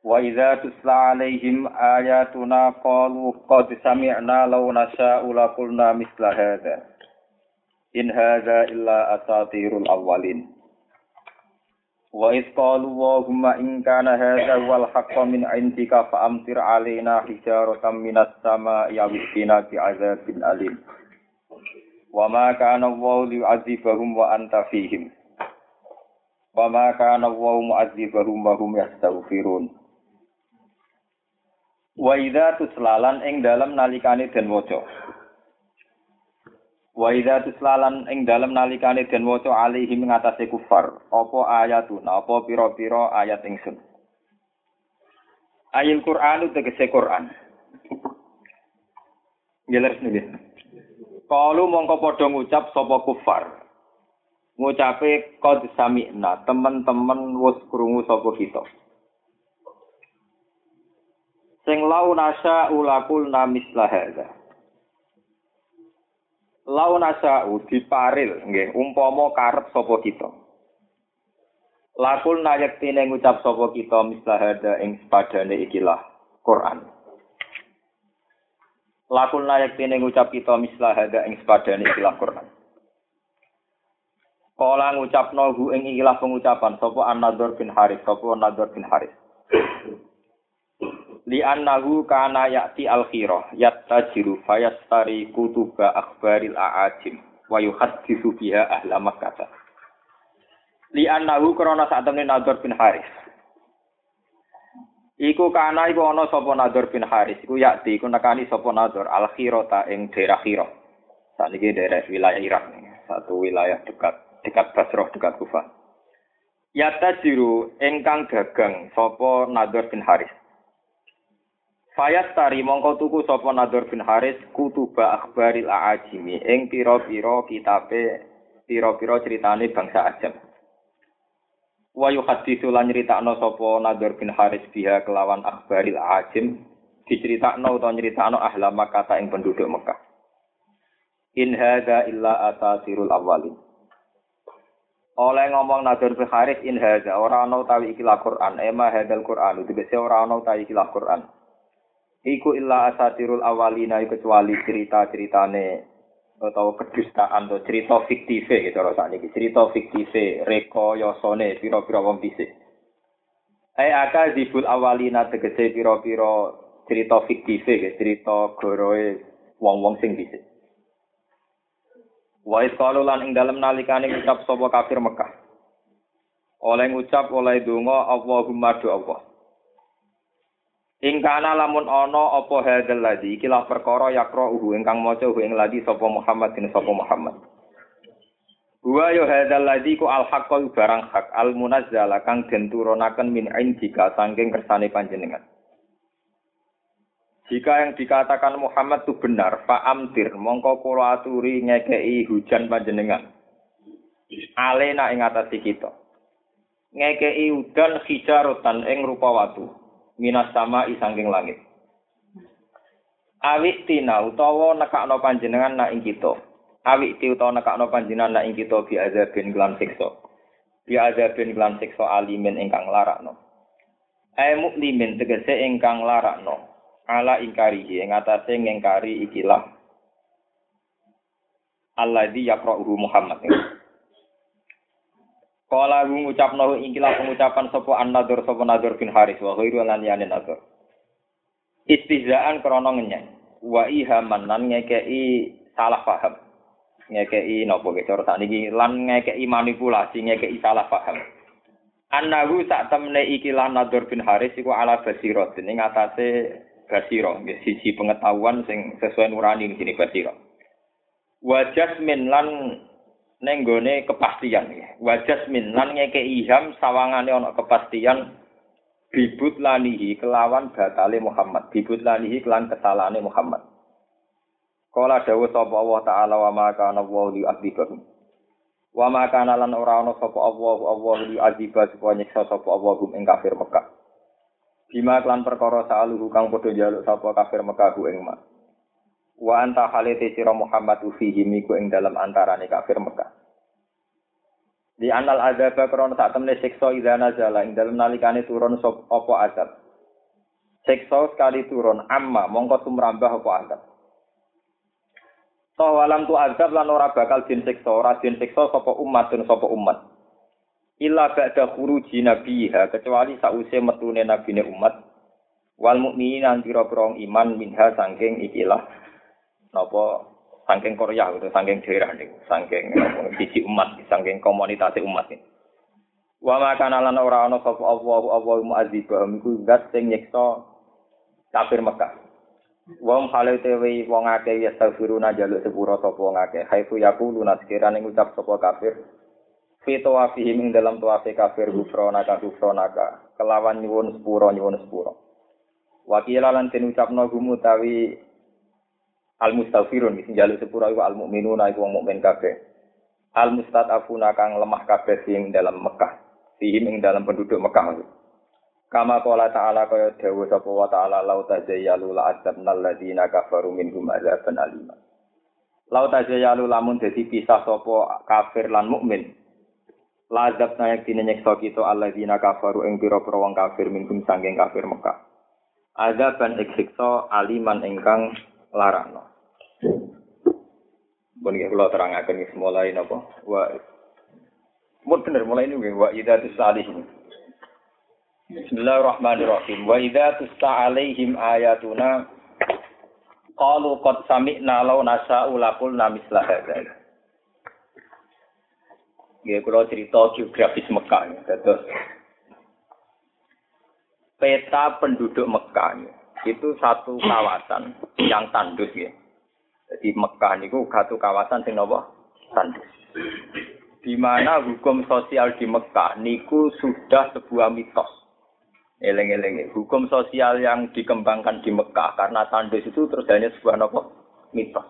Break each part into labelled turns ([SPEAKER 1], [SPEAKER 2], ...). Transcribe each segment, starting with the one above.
[SPEAKER 1] Wa idza tutla alaihim ayatuna qalu qad sami'na law nasha'u la qulna misla hadza. In hadza illa asatirul awwalin. Wa idh qalu Allahumma in kana hadza wal haqqu min 'indika fa amtir 'alaina hijaratan minas sama'i aw istina bi'adzabin alim. Wa ma kana Allahu liyu'adzibahum wa anta fihim. Wa idza tuslalan ing dalem nalikane den waca. Wa idza tuslalan ing dalem nalikane den waca alaihi ngatasé kufar, apa ayatuna, apa pira-pira ayat ingsun. Ayil Qur'an tegese Qur'an. Jelas nih. Kalu mongko padha ngucap sapa kufar. Ngucape qad sami'na, teman-teman wis krungu sapa kita. Sing lau nasa ulakul namis lahada. Lau nasa diparil nggih umpama karep sapa kita. Lakul nayak tine ngucap sapa kita mislahada ing sepadane ikilah Quran. Lakul nayak tine ngucap kita mislahada ing sepadane ikilah Quran. Kala ngucapno hu ing ikilah pengucapan sapa An-Nadhr bin Haris, sapa An-Nadhr bin Haris. Li annahu kana ya'ti al-khirah yattajiru fayastari kutuba akhbaril a'ajim wa yuhaddithu biha ahla makkah. Li annahu krana sak temne Nadhr bin Haris. Iku kana iku ana sapa Nadhr bin Haris iku yakti iku nekani sapa Nadhr al-khirata ing daerah Khirah. Sakniki daerah wilayah Irak satu wilayah dekat dekat Basrah dekat Kufah. Yattajiru ingkang dagang sapa Nadhr bin Haris Fayat tari mongko tuku sapa Nadur bin Haris kutuba akhbaril aajimi ing pira-pira kitabe pira-pira critane bangsa Ajam. Wa yuhadditsu lan nyritakno sapa Nadur bin Haris biha kelawan akhbaril aajim diceritakno utawa nyritakno ahla Makkah ing penduduk Mekah. In hadza illa atasirul awwalin. Oleh ngomong Nadur bin Haris in hadza ora ana utawi iki Quran, ema hadzal Quran, tegese ora ana utawi iki Quran. Iku illa asatirul awalina kecuali cerita-ceritane atau kedustaan atau cerita fiktif gitu rasanya ini cerita fiktif yosone piro-piro wong dhisik. Ai aka zibul awalina tegese piro-piro cerita fiktif gitu cerita goroe wong-wong sing dhisik. Wa qalu lan ing dalem nalikane ngucap sapa kafir Mekah. Oleh ngucap oleh donga Allahumma do Allah. Ingkana lamun ana apa hadzal ladzi ikilah perkara yakra uhu ingkang maca ing ladzi sapa Muhammad bin sapa Muhammad. Wa yo hadzal ladzi ku al haqqu barang hak al munazzala kang den turunaken min indika saking kersane panjenengan. Jika yang dikatakan Muhammad itu benar, fa amtir mongko kula aturi ngekei hujan panjenengan. Alena ing atase kita. Ngekei udan hijarotan ing rupa watu minas sama isangking langit. Awik tina utawa nekakno panjenengan nak ing kita. Awik ti utawa nekakno panjenengan nak ing kita bi azabin kelan siksa. Bi azabin kelan siksa alimin ingkang larakno. Ai muklimin tegese ingkang larakno. Ala ingkarihi ing atase ngengkari ikilah alladzi yaqra'uhu Muhammad. Kala ngucap nahu ingkilah pengucapan sopo an-nadur sopo nadur bin haris wa ghairu lan yani nadur. Istihzaan krono ngenyek. Wa ihaman lan ngekei salah paham. Ngekei nopo ke cara sakniki lan ngekei manipulasi ngekei salah paham. Annahu sak temne ikilah nadur bin haris iku ala basirah ing atase basirah nggih sisi pengetahuan sing sesuai nurani sini basirah. Wa jasmin lan nenggone kepastian. Ya. Wajas min lan ngeke iham sawangane ana kepastian bibut lanihi kelawan batale Muhammad. Bibut lanihi kelan kesalahane Muhammad. Kala dawuh sapa Allah taala wa ma kana wa li adibahum wa ma kana lan ora ana sapa Allah Allah li adibah supaya nyiksa sapa Allah hum ing kafir Mekah. Bima klan perkara saaluhu kang padha njaluk sapa kafir Mekah ing ma Wa anta halite sira Muhammad fihi miku ing dalam antarane kafir Mekah Di anal azab krono sak temne siksa idza nazala ing dalem nalikane turun sop apa azab. Siksa sekali turun amma mongko sumrambah apa azab. Toh walam tu azab lan ora bakal din siksa, ora din siksa sapa umat dan sapa umat. Illa ba'da khuruji nabiha kecuali sause metune nabine umat wal mukminin pira-pira iman minha saking ikilah napa saking Korea gitu, saking daerah nih, saking sisi umat, saking komunitas umat nih. Wa makana lan ora ana sapa Allah Allah mu'adzibahum iku zat sing nyiksa kafir Mekah. Wong hale tewe wong akeh ya stafiruna jaluk sepuro sapa wong akeh. Haifu yaquluna sekirane ngucap sapa kafir. Fi tawafihim ing dalam tawafe kafir gufrona ka gufrona ka. Kelawan nyuwun sepuro nyuwun sepuro. Wakila lan den ucapno gumu tawi al mustafirun sing jaluk sepura iku al mukminuna iku wong mukmin kabeh. Al mustadafuna kang lemah kabeh sing dalam Mekah sihim ing dalam penduduk Mekah kama qala ta'ala kaya dawuh sapa wa ta'ala lau tazayyalu la adzabnal ladina kafaru minhum adzaban alima. Lau tazayyalu lamun dadi pisah sapa kafir lan mukmin la adzabna dine nyekso kita alladzina kafaru ing pira-pira wong kafir minhum sanging kafir Mekah. Adzaban eksikso aliman ingkang larano Bon nggih kula terangaken iki mulai napa? Wa Mun bener mulai ini wa idza tusalihim. Bismillahirrahmanirrahim. Wa idza tusalaihim ayatuna qalu qad sami'na law nasa'u laqulna misla hadza. Nggih kula cerita geografis Mekah. Terus peta penduduk Mekah itu satu kawasan yang tandus ya. Jadi Mekah niku satu kawasan sing napa? Tandus. Di mana hukum sosial di Mekah niku sudah sebuah mitos. Eleng-eleng, hukum sosial yang dikembangkan di Mekah karena tandus itu terus hanya sebuah napa? Mitos.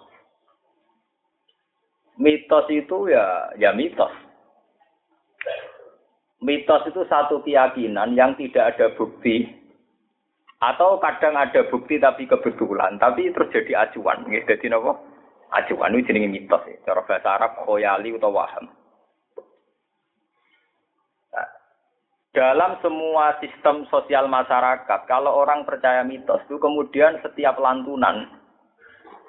[SPEAKER 1] Mitos itu ya ya mitos. Mitos itu satu keyakinan yang tidak ada bukti atau kadang ada bukti tapi kebetulan, tapi terus jadi acuan. Nggih, dadi napa? Acuan itu jenenge mitos. Ya. Cara bahasa Arab khoyali utawa waham. Nah, dalam semua sistem sosial masyarakat, kalau orang percaya mitos itu kemudian setiap lantunan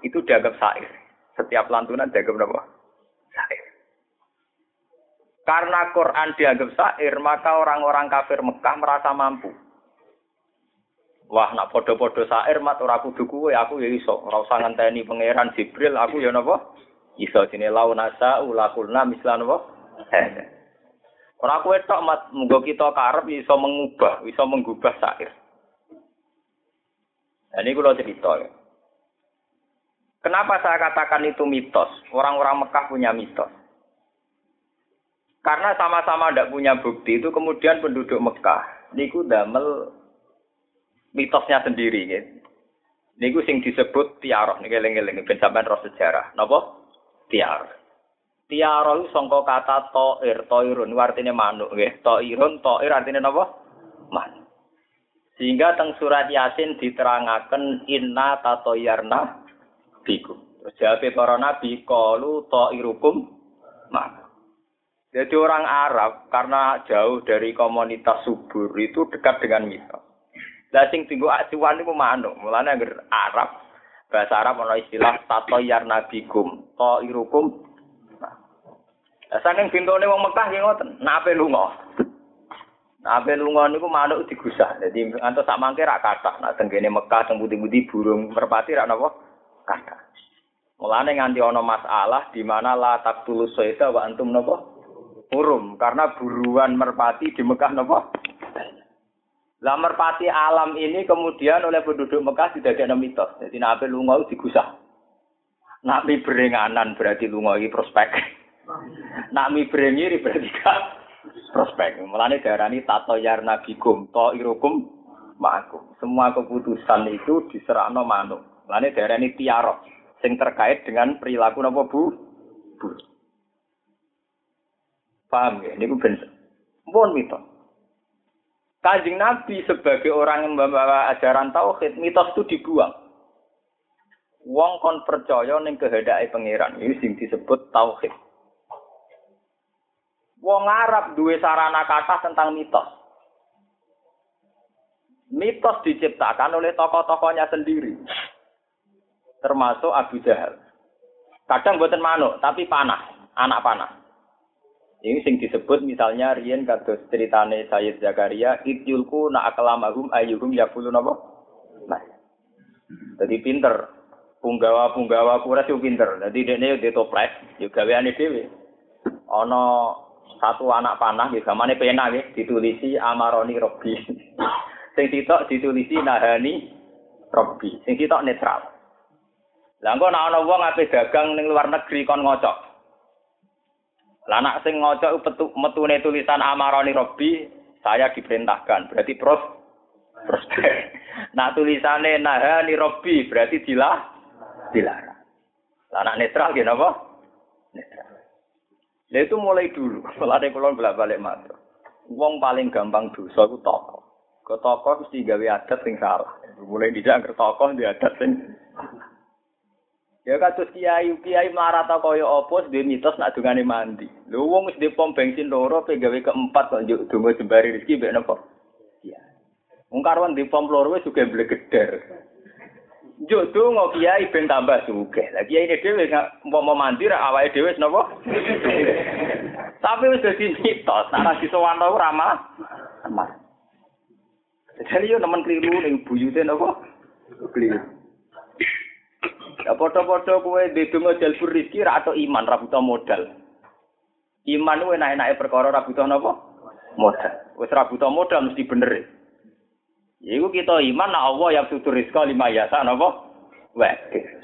[SPEAKER 1] itu dianggap sair. Setiap lantunan dianggap apa? Sair. Karena Quran dianggap sair, maka orang-orang kafir Mekah merasa mampu Wah, nak podo-podo sair mat ora kudu kuwe, aku ya iso. Ora usah ngenteni pangeran Jibril, aku ya napa? Iso lau nasa ulakulna mislan napa? Ora kuwe tok mat munggo kita karep iso mengubah, iso menggubah sair. Nah, ini kalau cerita ya. Kenapa saya katakan itu mitos? Orang-orang Mekah punya mitos. Karena sama-sama tidak punya bukti itu kemudian penduduk Mekah niku damel mitosnya sendiri gitu. Niku sing disebut tiaroh niki eling-eling ben sampean roh sejarah. Napa? Tiar. Tiaroh itu sangka kata toir, toirun artinya manuk nggih. Toirun, toir artinya napa? Manuk. Sehingga teng surat Yasin diterangaken inna tatoyarna bikum. Terus jawab para nabi kalu toirukum manuk. Jadi orang Arab karena jauh dari komunitas subur itu dekat dengan mitos. Lah sing tinggu acuan niku manuk. Mulane agar Arab bahasa Arab ana istilah tatoyar nabikum, to irukum. Lah saking bintone wong Mekah nggih ngoten, nape lunga. Nape lunga niku manuk digusah. Dadi antuk sak mangke rak kathah. Nak tenggene Mekah teng putih-putih burung merpati rak napa? Kathah. Mulane nganti ana masalah di mana la taqtulus sayda wa antum napa? Urum karena buruan merpati di Mekah napa? Lah merpati alam ini kemudian oleh penduduk Mekah tidak ada mitos. Jadi nabi lunga digusah. Nabi berenganan berarti lunga ini prospek. Nabi berengiri berarti gak prospek. Mulane diarani tato yarna bikum to irukum ma'akum. Semua keputusan itu diserahno manuk. Mulane diarani tiarok sing terkait dengan perilaku napa Bu? Bu. Paham ya? Niku ben pun mitos. Kanjeng Nabi sebagai orang yang membawa ajaran tauhid, mitos itu dibuang. Wong kon percaya ning kehendake pangeran. Ini sing disebut tauhid. Wong Arab duwe sarana kata tentang mitos. Mitos diciptakan oleh tokoh-tokohnya sendiri. Termasuk Abu Jahal. Kadang buatan manuk, tapi panah, anak panah. Ini sing disebut misalnya Rien kados ceritane Sayyid Zakaria, idyulku na akalamahum ayyuhum yakulu napa? Nah. Jadi pinter. Punggawa-punggawa kuras yo pinter. Dadi dene yo ditoples, yo gaweane dhewe. Ana satu anak panah nggih gamane pena nggih ditulisi Amaroni Robbi. sing sitok ditulisi Nahani Robbi. Sing sitok netral. Lah engko ana wong ape dagang ning luar negeri kon ngocok. Lah anak sing ngocok petu, metune tulisan Amaroni Robbi, saya diperintahkan. Berarti pros prospek. Nah tulisannya Nahani Robbi berarti dilah dilarang. Lah anak netral gitu apa? Netral. Itu mulai dulu. Mulai kulon bolak-balik matur. Wong paling gampang dosa itu tokoh. Ke tokoh mesti gawe adat sing salah. Mulai dijak ke tokoh di adat sing Ya kados kiai kiai marah ta kaya apa duwe mitos nak dungane mandi. Lho wong wis pom bensin loro pe gawe keempat kok njuk donga jembari rezeki mbek napa? Iya. Wong karwan di pom loro wis juga geder. Njuk donga kiai ben tambah sugih. Lah kiai ini dhewe mau mandi ra awake dhewe napa? Tapi wis dadi mitos, nak disowan ora malah. Jadi yo nemen keliru ning buyute napa? Keliru. Ya padha-padha kowe ndedonga jalbur rezeki ra atau iman ra butuh modal. Iman kuwi enak-enake perkara ra butuh napa? Modal. Wis ra butuh modal mesti bener. Ya iku kita iman nek Allah yang sutur rezeki lima yasa napa? Wah,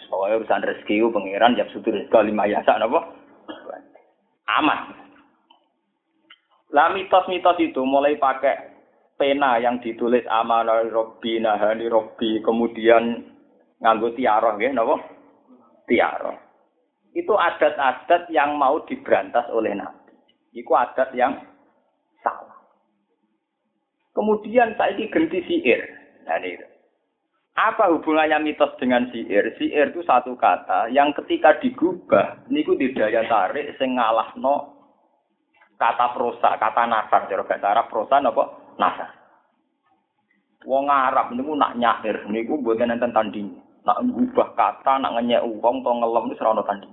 [SPEAKER 1] soalnya urusan rezeki ku pangeran yang sutur rezeki lima yasa napa? Aman. Lah mitos-mitos itu mulai pakai pena yang ditulis amanah Robbi, nahani Robbi, kemudian nganggo tiaroh nggih napa? Tiaroh. Itu adat-adat yang mau diberantas oleh Nabi. Iku adat yang salah. Kemudian saya ini ganti siir. Nah, ini. Apa hubungannya mitos dengan siir? Siir itu satu kata yang ketika digubah, niku di daya tarik sing no kata prosa, kata nasar, cara bahasa Arab prosa napa? Nasar. Wong Arab niku nak nyair niku mboten enten tanding. Nak ngubah kata, nak ngenyek uang, atau ngelem, itu serana tadi.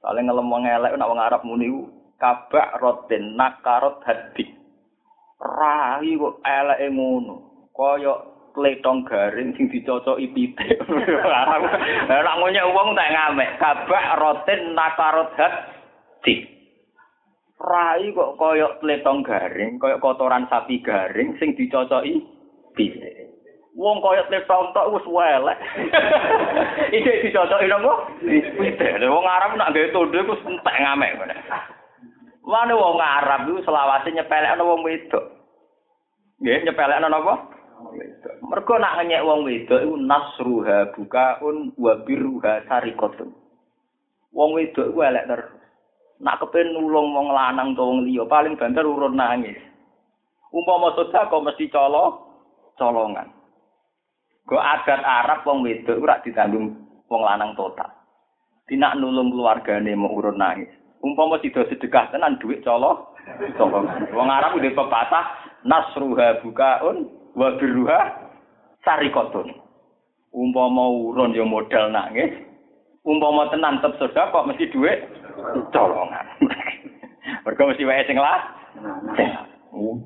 [SPEAKER 1] Kalau ngelem wong elek, nak wong Arab muni, kabak rotin, nakarot hadi. Rahi kok elek ngono. Koyok pletong garing sing dicocoki pitik. Lah ngonyek wong tak ngamek. Kabak rotin nakarot hadi. Rai kok koyok pletong garing, koyok kotoran sapi garing sing dicocoki pitik. Wong kaya tlepon tok wis welek. Iki dicocoki nopo? Wite. Wong Arab nak gawe tondo iku entek ngamek ngene. Wane wong Arab iku selawase nyepelekno wong wedok. Nggih, nyepelekno napa? Mergo nak ngenyek wong wedok iku nasruha bukaun wa birruha sarikatun. Wong wedok iku elek terus. Nak kepen nulung wong lanang to wong liya paling banter urun nangis. Umpama sedekah kok mesti colo colongan. Go adat Arab wong wedok ora ditanggung wong lanang total. Dinak nulung keluargane mau urun nangis. Umpama sida sedekah tenan duit colo. Wong Arab udah pepatah nasruha bukaun wa birruha sarikotun. Umpama urun yo modal nangis. Umpama tenan tetep sedekah kok mesti duit colongan. Mergo mesti wae sing lah.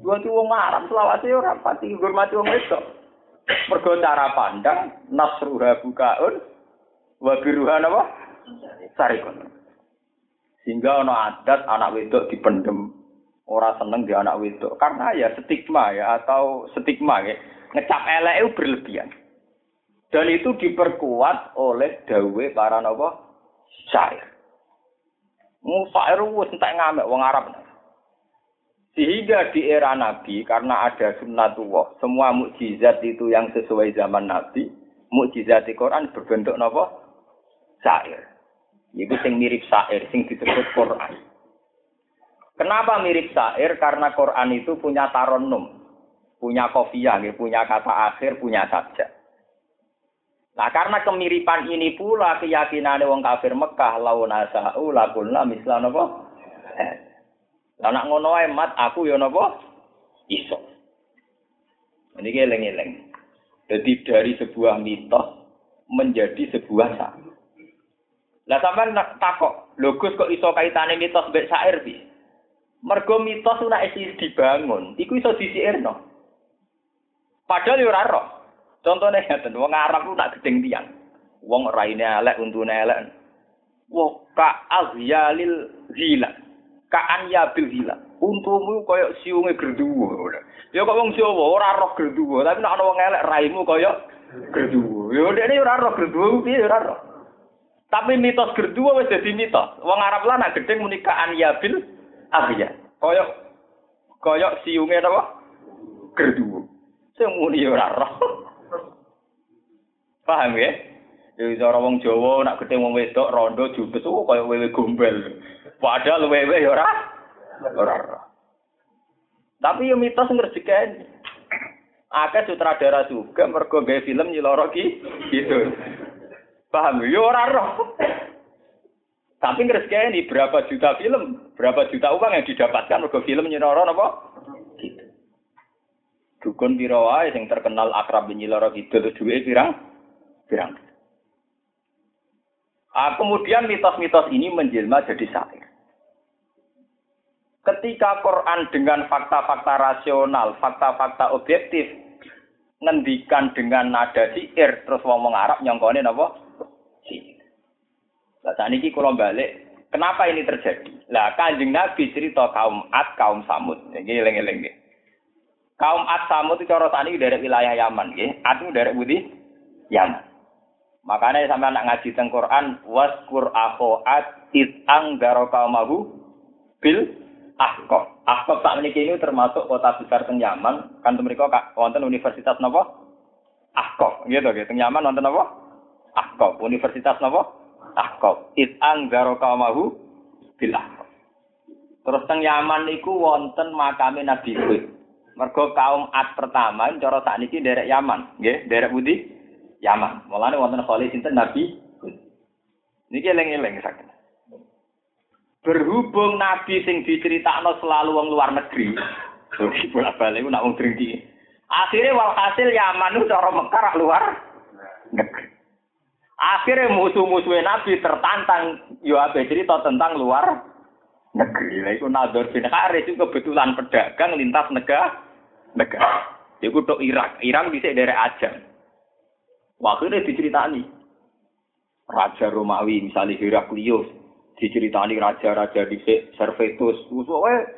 [SPEAKER 1] Wong Arab selawase ora pati ngurmati wong wedok. Mergo cara pandang nasruha bukaun wa biruha napa? Sarikon. Sehingga ana adat anak wedok dipendem ora seneng di anak wedok karena ya stigma ya atau stigma ya ngecap elek berlebihan. Dan itu diperkuat oleh dawe para napa? Syair. Musair wis entek ngamek wong Arab. Sehingga di era Nabi, karena ada sunnatullah, semua mukjizat itu yang sesuai zaman Nabi, mukjizat di Quran berbentuk nopo Syair. Itu sing mirip syair, sing disebut Quran. Kenapa mirip syair? Karena Quran itu punya taronum, punya kofiah, punya kata akhir, punya sajak. Nah karena kemiripan ini pula keyakinan wong kafir Mekah launa sa'u lakulna misla napa? Lah nak ngono ae mat aku ya napa? Iso. Ini eleng-eleng. Jadi dari sebuah mitos menjadi sebuah sak. Lah sampean nak takok, lho Gus kok iso kaitane mitos mbek syair bi? Mergo mitos ora isi dibangun, iku iso disiirno. Padahal yo ora roh. Contohnya ngeten, wong Arab ku tak gedeng tiang. Wong raine elek, untune elek. Wah, ka azyalil zila. Ka anyabil zila. Untumu koyo siunge gerduwo. Ya kok wong Jawa ora roh gerduwo, tapi nek ana wong elek raimu koyo gerduwo. Ya dekne ora roh gerduwo piye ora roh. Tapi mitos gerduwo wis dadi mitos. Wong Arab lan nek gedeng muni ka anyabil azya. Koyo koyo siunge napa? Gerduwo. Sing muni ora roh. Paham ya? Jadi wong Jawa nak ketemu wedok rondo jubes oh kaya wewe gombel. Padahal wewe ya ora ora. Tapi yo mitos ngrejekeni. Akeh sutradara juga mergo gawe film nyiloro ki gitu. Paham yo ora roh. Tapi ngrejekeni berapa juta film, berapa juta uang yang didapatkan mergo film nyiloro napa? Gitu. Dukun piro wae sing terkenal akrab nyiloro gitu duwe pirang? pirang. Ah, kemudian mitos-mitos ini menjelma jadi syair. Ketika Quran dengan fakta-fakta rasional, fakta-fakta objektif, ngendikan dengan nada syair, terus ngomong Arab nyongkone napa? Syair. Lah ini kalau balik, kenapa ini terjadi? Lah kanjeng Nabi cerita kaum Ad, kaum Samud. Ini eleng-eleng Kaum Ad Samud itu cara tani dari wilayah Yaman, nggih. Ad itu dari Budi Yaman. Makanya sampai anak ngaji teng Quran waskur akhoat it anggaro kaumahu bil ahqaf. Ahqaf tak ini termasuk kota besar teng Yaman. Kan mereka wonten universitas napa? Ahqaf. Gitu gitu. Teng Yaman wonten napa? Ahqaf. Universitas napa? Ahqaf. It anggaro kaumahu bil ahqaf. Terus teng Yaman niku wonten makame Nabi Hud. Mergo kaum Ad pertama cara sakniki derek Yaman, nggih, derek Budi Yaman. Mulane wonten khalil sinten Nabi Niki eling-eling sakit. Berhubung Nabi sing diceritakno selalu wong luar negeri. Jadi bolak-balik nak wong drinki. Akhirnya walhasil Yaman itu cara Mekah luar negeri. Akhirnya musuh-musuhnya Nabi tertantang yo abe cerita tentang luar negeri. Lah iku Nador bin Haris itu kebetulan pedagang lintas negara negara. Iku tok Irak. Irak bisa dari Ajam. Akhirnya diceritani. Raja Romawi, misalnya Heraklius, diceritani raja-raja di Servetus. Pokoknya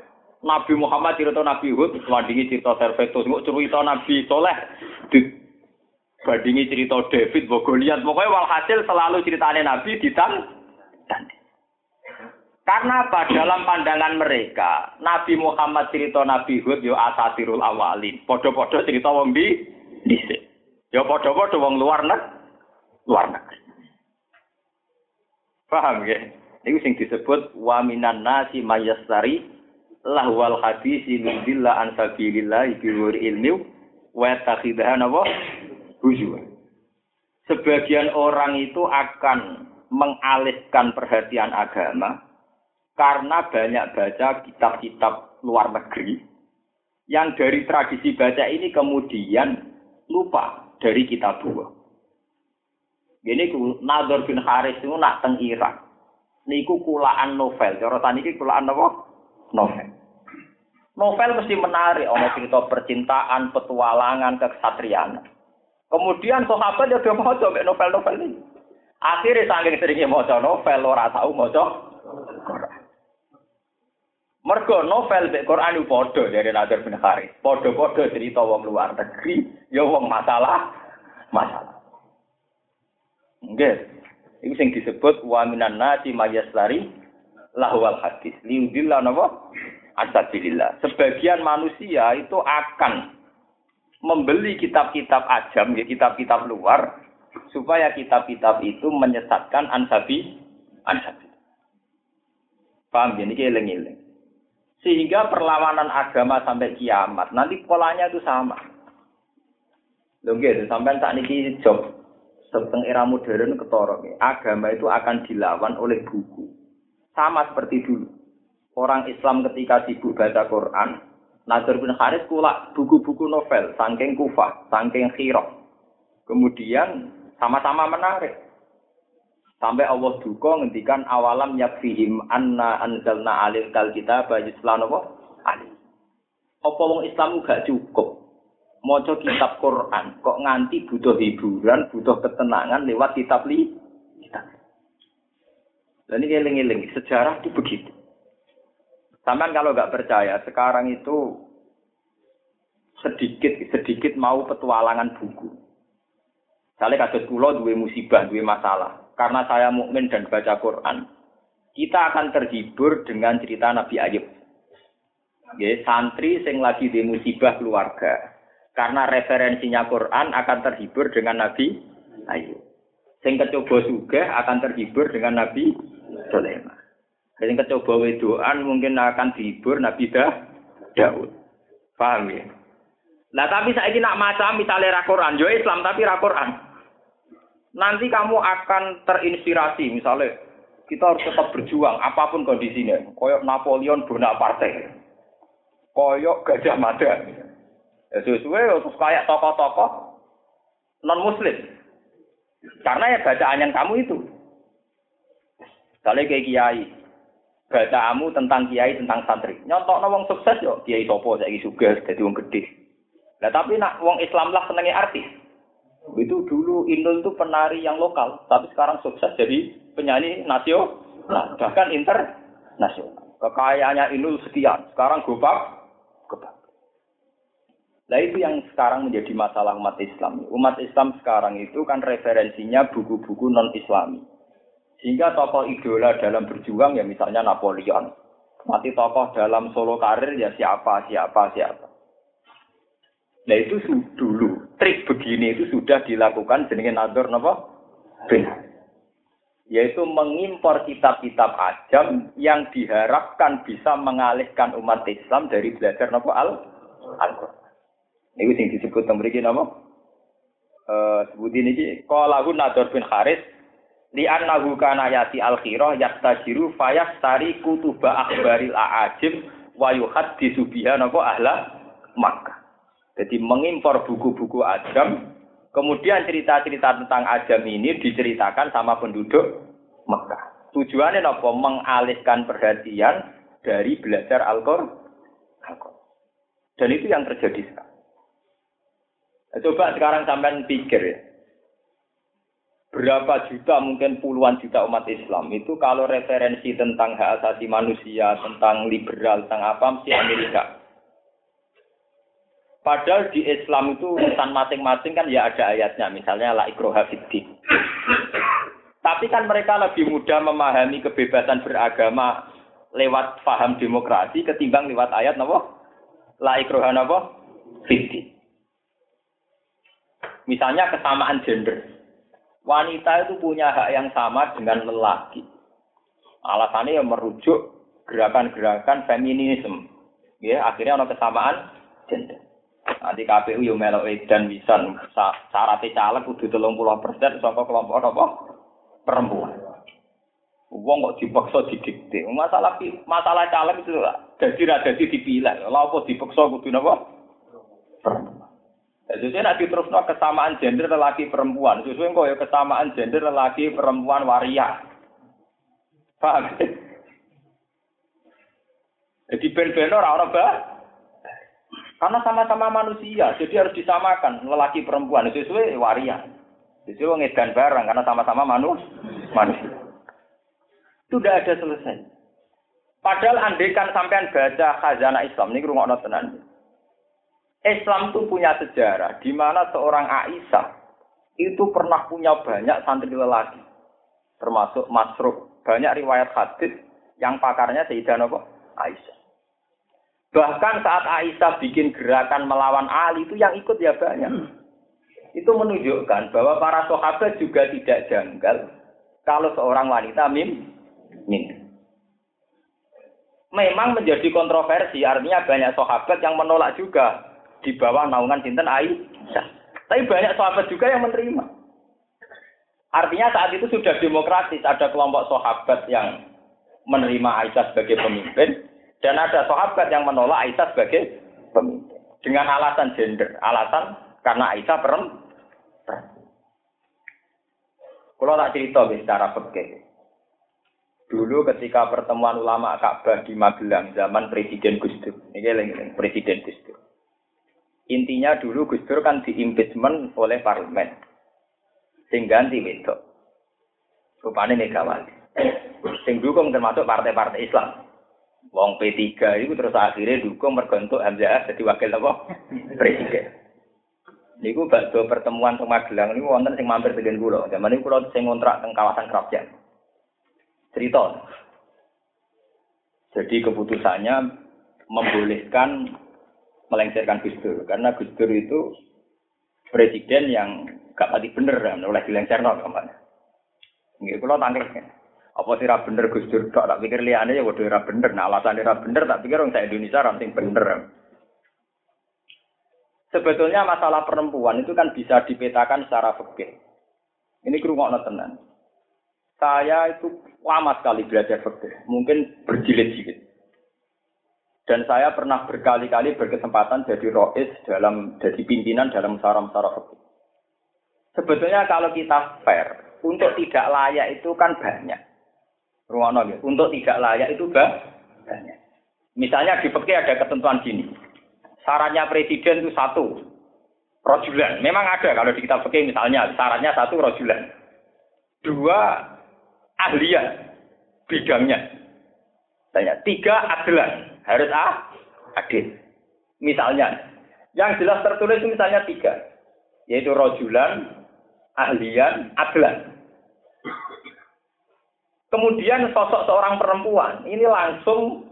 [SPEAKER 1] Nabi Muhammad cerita Nabi Hud, bandingi cerita Servetus, nggak cerita Nabi Soleh, bandingi cerita David, Bogoliat. Pokoknya walhasil selalu ceritanya Nabi ditan. Karena apa? Dalam pandangan mereka, Nabi Muhammad cerita Nabi Hud yo asatirul awalin. Podo-podo cerita wong di dhisik. Ya padha-padha wong luar nek luar negeri. Paham ya? Ini sing disebut wa minan nasi mayastari lahwal hadisi min billah an sabilillah bi ilmi wa. Sebagian orang itu akan mengalihkan perhatian agama karena banyak baca kitab-kitab luar negeri yang dari tradisi baca ini kemudian lupa dari kita dua. Ini Nador bin Haris itu nak teng Irak. Niku kulaan novel. Cara ini kulaan apa? Novel. Novel mesti menarik. Ono cerita percintaan, petualangan, kesatriaan. Kemudian sahabat ya mau coba novel-novel ini. Akhirnya saking seringnya mau novel, ora tahu mau Mergo novel mek Quran itu padha dari Nadir bin Haris. Padha-padha cerita wong luar negeri, ya wong masalah masalah. Nggih. Iku sing disebut wa minan nasi mayaslari lahwal hadis. Liudillah napa? Asabilillah. Sebagian manusia itu akan membeli kitab-kitab ajam, ya, kitab-kitab luar, supaya kitab-kitab itu menyesatkan ansabi, ansabi. Paham ya? Ini eling-eling. Sehingga perlawanan agama sampai kiamat, nanti polanya itu sama. Lho nggih, sampai saat ini job tentang era modern ketorong. Agama itu akan dilawan oleh buku. Sama seperti dulu. Orang Islam ketika sibuk baca Quran, Nazar bin Haris kulak buku-buku novel, sangking kufah, sangking khirok. Kemudian sama-sama menarik. Sampai Allah duka ngendikan awalam yakfihim anna anzalna alil kal kita yuslan apa? Ali. Apa wong Islam gak cukup maca kitab Quran kok nganti butuh hiburan, butuh ketenangan lewat kitab li kitab. Dan ini eling-eling, sejarah itu begitu. Sampai kalau nggak percaya, sekarang itu sedikit sedikit mau petualangan buku. Saya kasus pulau dua musibah, dua masalah. Karena saya mukmin dan baca Quran, kita akan terhibur dengan cerita Nabi Ayub. Ya, santri sing lagi di musibah keluarga. Karena referensinya Quran akan terhibur dengan Nabi Ayub. Sing kecoba juga akan terhibur dengan Nabi Sulaiman. Sing kecoba wedoan mungkin akan dihibur Nabi Dah Daud. Paham ya? Nah tapi saya ini nak macam misalnya Quran, yo Islam tapi Quran. Nanti kamu akan terinspirasi misalnya kita harus tetap berjuang apa pun kondisinya. Koyok Napoleon Bonaparte. Koyok Gajah Mada. Ya sesuai terus kayak tokoh-tokoh non muslim. Karena ya bacaan yang kamu itu. Misalnya kayak kiai, bacaanmu tentang kiai tentang santri. Nyontok wong sukses yo kiai topo saya juga jadi wong gede. Nah tapi nak wong Islam lah senengnya artis. Itu dulu Inul itu penari yang lokal, tapi sekarang sukses jadi penyanyi nasional, bahkan internasional. Kekayaannya Inul sekian, sekarang gobak. Nah itu yang sekarang menjadi masalah umat Islam. Umat Islam sekarang itu kan referensinya buku-buku non-Islami. Sehingga tokoh idola dalam berjuang ya misalnya Napoleon. Mati tokoh dalam solo karir ya siapa, siapa, siapa. Nah itu dulu, trik begini itu sudah dilakukan jenenge Nador Napa? Yaitu mengimpor kitab-kitab ajam yang diharapkan bisa mengalihkan umat Islam dari belajar Napa Al-Quran. Ini sing disebut mriki napa? Eh sebutin iki qalahu Nador bin Haris li annahu kana yati al khirah yastajiru fayastari kutuba akhbaril aajib wa yuhaddisu biha napa ahla Makkah. Jadi mengimpor buku-buku ajam, kemudian cerita-cerita tentang ajam ini diceritakan sama penduduk Mekah. Tujuannya apa? Mengalihkan perhatian dari belajar Al-Qur'an. Dan itu yang terjadi sekarang. Nah, coba sekarang sampai pikir ya berapa juta mungkin puluhan juta umat Islam itu kalau referensi tentang hak asasi manusia, tentang liberal, tentang apa mesti Amerika. Padahal di Islam itu urusan masing-masing kan ya ada ayatnya, misalnya la ikroha. Tapi kan mereka lebih mudah memahami kebebasan beragama lewat paham demokrasi ketimbang lewat ayat napa? La ikroha napa? Fiddin. Misalnya kesamaan gender wanita itu punya hak yang sama dengan lelaki. Alasannya yang merujuk gerakan-gerakan feminisme. Ya, akhirnya ada kesamaan gender. Nanti KPU yang melok dan bisa syaratnya caleg kudu telung puluh persen sama kelompok apa perempuan. Uang kok dipaksa didikte. Masalah masalah caleg itu jadi jadi dipilih. Lalu apa dipaksa kudu apa? Perempuan. Sesuai nak no kesamaan gender lelaki perempuan. Sesuai kok ya kesamaan gender lelaki perempuan waria. Paham? Jadi ben-ben orang bah. Karena sama-sama manusia, jadi harus disamakan lelaki perempuan. Sesuai waria. Sesuai ngedan barang karena sama-sama manus, manusia. Itu udah ada selesai. Padahal andekan sampean baca khazanah Islam ini rumah tenan. Islam itu punya sejarah di mana seorang Aisyah itu pernah punya banyak santri lelaki, termasuk Masruk. Banyak riwayat hadis yang pakarnya Sayyidah apa? Aisyah. Bahkan saat Aisyah bikin gerakan melawan Ali itu yang ikut ya banyak. Itu menunjukkan bahwa para sahabat juga tidak janggal kalau seorang wanita mim, mim. Memang menjadi kontroversi, artinya banyak sahabat yang menolak juga di bawah naungan sinten Aisyah. Tapi banyak sahabat juga yang menerima. Artinya saat itu sudah demokratis, ada kelompok sahabat yang menerima Aisyah sebagai pemimpin, dan ada sahabat yang menolak Aisyah sebagai pemimpin. Dengan alasan gender, alasan karena Aisyah perempuan. Kalau tak cerita secara fikih. Dulu ketika pertemuan ulama Ka'bah di Magelang zaman Presiden Gus Dur. Ini Presiden Gus Dur. Intinya dulu Gus Dur kan diimpeachment oleh parlemen. Sing ganti wedok. Rupane Megawati. Sing dukung termasuk partai-partai Islam. Wong P3 itu terus akhirnya dukung mergontok Hamzah jadi wakil apa? Presiden. Niku bakso pertemuan teng Magelang niku wonten sing mampir tegen kula. Zaman niku kula sing ngontrak teng kawasan Krapjan. Cerita. Jadi keputusannya membolehkan melengsarkan Gus Dur karena Gus Dur itu presiden yang gak pati bener oleh dilengserno kampanye. Nggih kula tangkil. Apa sih ra bener Gus Dur tok tak pikir liyane ya waduh ra bener. Nah alasan ra bener tak pikir orang Indonesia ra sing bener. Sebetulnya masalah perempuan itu kan bisa dipetakan secara fikih. Ini kerungokno tenan. Saya itu lama sekali belajar fikih, mungkin berjilid-jilid. Dan saya pernah berkali-kali berkesempatan jadi rois dalam jadi pimpinan dalam musyawarah-musyawarah fikih. Sebetulnya kalau kita fair, untuk tidak layak itu kan banyak. Rumono gitu. Untuk tidak layak itu banyak. Misalnya di PK ada ketentuan gini. Syaratnya presiden itu satu. Rojulan. Memang ada kalau di kitab PK misalnya syaratnya satu rojulan. Dua ahlian bidangnya. Tanya, tiga adalah harus ah, adil. Misalnya, yang jelas tertulis misalnya tiga, yaitu rojulan, ahlian, adlan. Kemudian sosok seorang perempuan ini langsung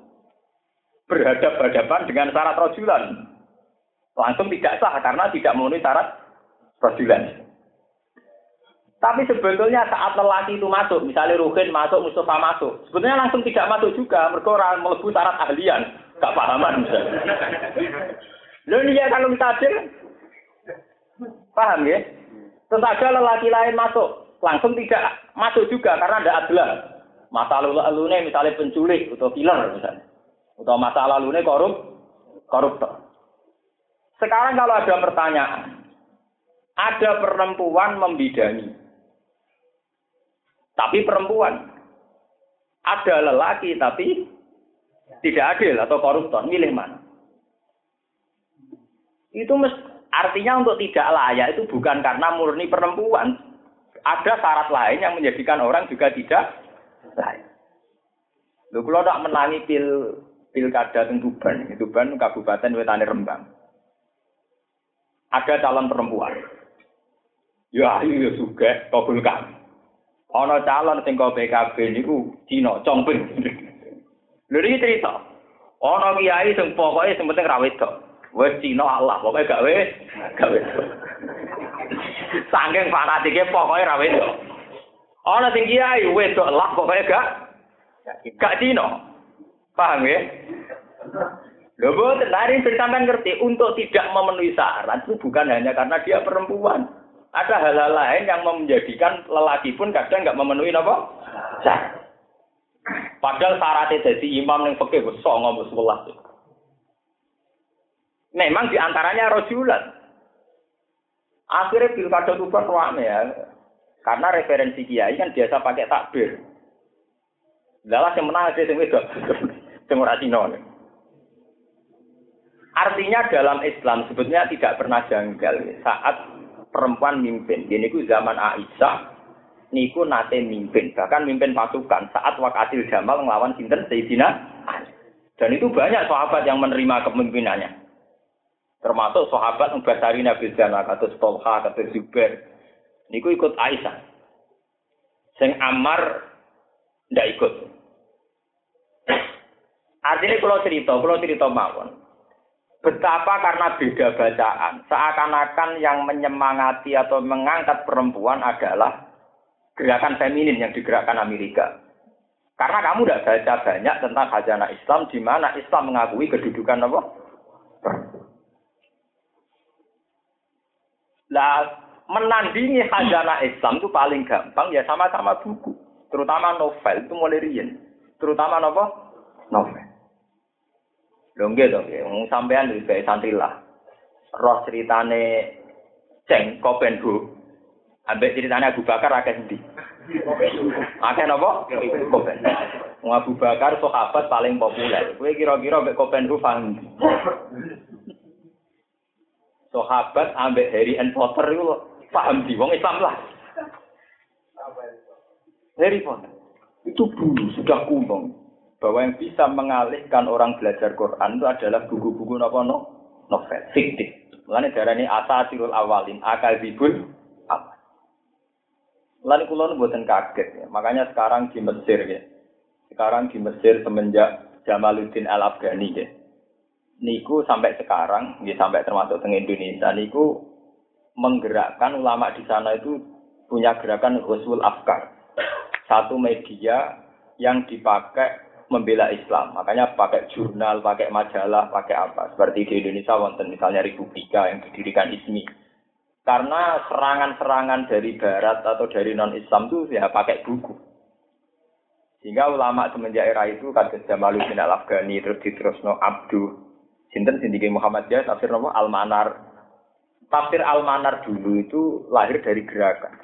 [SPEAKER 1] berhadapan-hadapan dengan syarat rojulan. Langsung tidak sah karena tidak memenuhi syarat rojulan. Tapi sebetulnya saat lelaki itu masuk, misalnya Ruhin masuk, Mustafa masuk, sebetulnya langsung tidak masuk juga, mereka orang melebu syarat ahlian, gak pahaman misalnya. Ini ya kalau adil, paham ya? Terus ada lelaki lain masuk, langsung tidak masuk juga karena ada adalah masa lalu ini misalnya penculik atau killer misalnya, atau masa lalu ini korup, koruptor. Sekarang kalau ada pertanyaan, ada perempuan membidangi, tapi perempuan. Ada lelaki tapi tidak adil atau koruptor, milih mana? Itu mes, artinya untuk tidak layak itu bukan karena murni perempuan. Ada syarat lain yang menjadikan orang juga tidak layak. Lu kalau tak menangi pil pilkada Tuban, Tuban Kabupaten Wetane Rembang. Ada calon perempuan. Ya, iya juga, kabulkan. Ana calon sing kok PKB niku Cina Chongping. Lha iki cerita. Ana kiai sing pokoke sing penting ra wedok. Wis Cina Allah, pokoke gak wis gak wis. Sangking fanatike pokoke ra wedok. Ana sing kiai wedok Allah pokoke gak gak Cina. Paham ya? Lho boten, hari sampean ngerti untuk tidak memenuhi syarat itu bukan hanya karena dia perempuan. Ada hal-hal lain yang menjadikan lelaki pun kadang nggak memenuhi apa? Syarat. Padahal syaratnya jadi imam yang fakih besar ngomong sebelah. Memang di antaranya rojulan. Akhirnya pilkada Tuban ruame ya. Karena referensi kiai kan biasa pakai takbir. Dalam yang menang aja yang. Sing ora Artinya dalam Islam sebetulnya tidak pernah janggal saat perempuan mimpin. Jadi ku zaman Aisyah niku nate mimpin, bahkan mimpin pasukan saat wakatil Jamal melawan sinten Sayyidina Dan itu banyak sahabat yang menerima kepemimpinannya. Termasuk sahabat Mbasari Nabi Zana, kata Tolha, kata Zubair. Niku ikut Aisyah. Sing Ammar ndak ikut. Artinya kalau cerita, kalau cerita mawon. Betapa karena beda bacaan, seakan-akan yang menyemangati atau mengangkat perempuan adalah gerakan feminin yang digerakkan Amerika. Karena kamu tidak baca banyak tentang hajana Islam, di mana Islam mengakui kedudukan apa? Lah, menandingi hajana Islam itu paling gampang ya sama-sama buku, terutama novel itu mulai rian, terutama apa? Novel. Lho nggih to wong sampean iki kayak santri lah. Roh ceritane Ceng Kopenhu. Ambek ceritane Abu Bakar akeh endi? Akeh napa? Kopen. Wong Abu Bakar sahabat paling populer. Kowe kira-kira ambek Kopenhu paham? Sahabat ambek Harry and Potter itu paham di wong Islam lah. Harry Potter itu dulu sudah kuno bahwa yang bisa mengalihkan orang belajar Quran itu adalah buku-buku apa no? novel fiktif. Mulane darani asasirul awalin akal bibul apa. Lalu kulon buatan kaget ya. Makanya sekarang di Mesir ya. Sekarang di Mesir semenjak Jamaluddin Al Afghani ya. Niku sampai sekarang, ya sampai termasuk di Indonesia, niku menggerakkan ulama di sana itu punya gerakan Ghuswul Afkar. Satu media yang dipakai membela Islam. Makanya pakai jurnal, pakai majalah, pakai apa. Seperti di Indonesia wonten misalnya Republika yang didirikan ISMI. Karena serangan-serangan dari barat atau dari non-Islam itu ya pakai buku. Sehingga ulama semenjak era itu kata Jamaluddin Al-Afghani terus diterusno Abdu Sinten Sindiki Muhammad Jaya tafsir nama Al-Manar. Tafsir Al-Manar dulu itu lahir dari gerakan.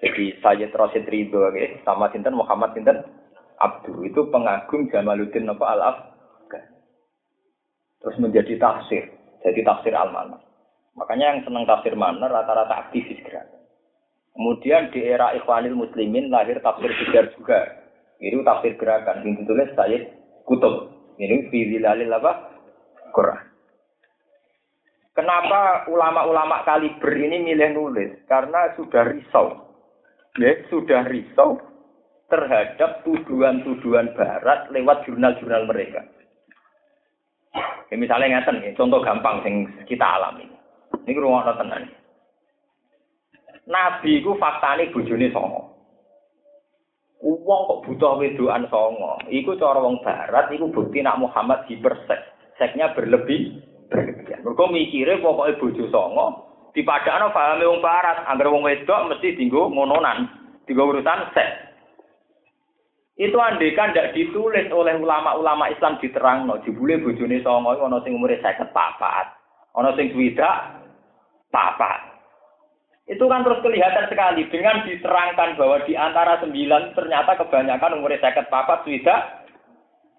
[SPEAKER 1] Jadi Sayyid Rasid Ridho sama Sinten Muhammad Sinten Abdu itu pengagum Jamaluddin Napa al Terus menjadi tafsir, jadi tafsir al-manar. Makanya yang senang tafsir manar rata-rata aktivis gerakan. Kemudian di era Ikhwanil Muslimin lahir tafsir Bijar juga. Itu tafsir gerakan. Yang ditulis Sayyid Kutub. Ini Fizilalil apa? Quran. Kenapa ulama-ulama kaliber ini milih nulis? Karena sudah risau. Ya, sudah risau terhadap tuduhan-tuduhan barat lewat jurnal-jurnal mereka. Ya, misalnya ngeten ya, contoh gampang yang kita alami. Ini ruang tenan. Nabi ku faktane bojone songo. Uang kok butuh wedoan songo. Iku cara wong barat iku bukti nak Muhammad hipersek. Seknya berlebih berlebihan. Mergo mikire pokoke bojo songo dipadakno pahame wong barat, agar wong wedok mesti dinggo ngononan, dinggo urusan seks. Itu andekan tidak ditulis oleh ulama-ulama Islam diterang no, jebule bojone songo ono sing umure 50 papat, ono sing swidak papat. Itu kan terus kelihatan sekali dengan diterangkan bahwa di antara sembilan ternyata kebanyakan umurnya seket papat swidak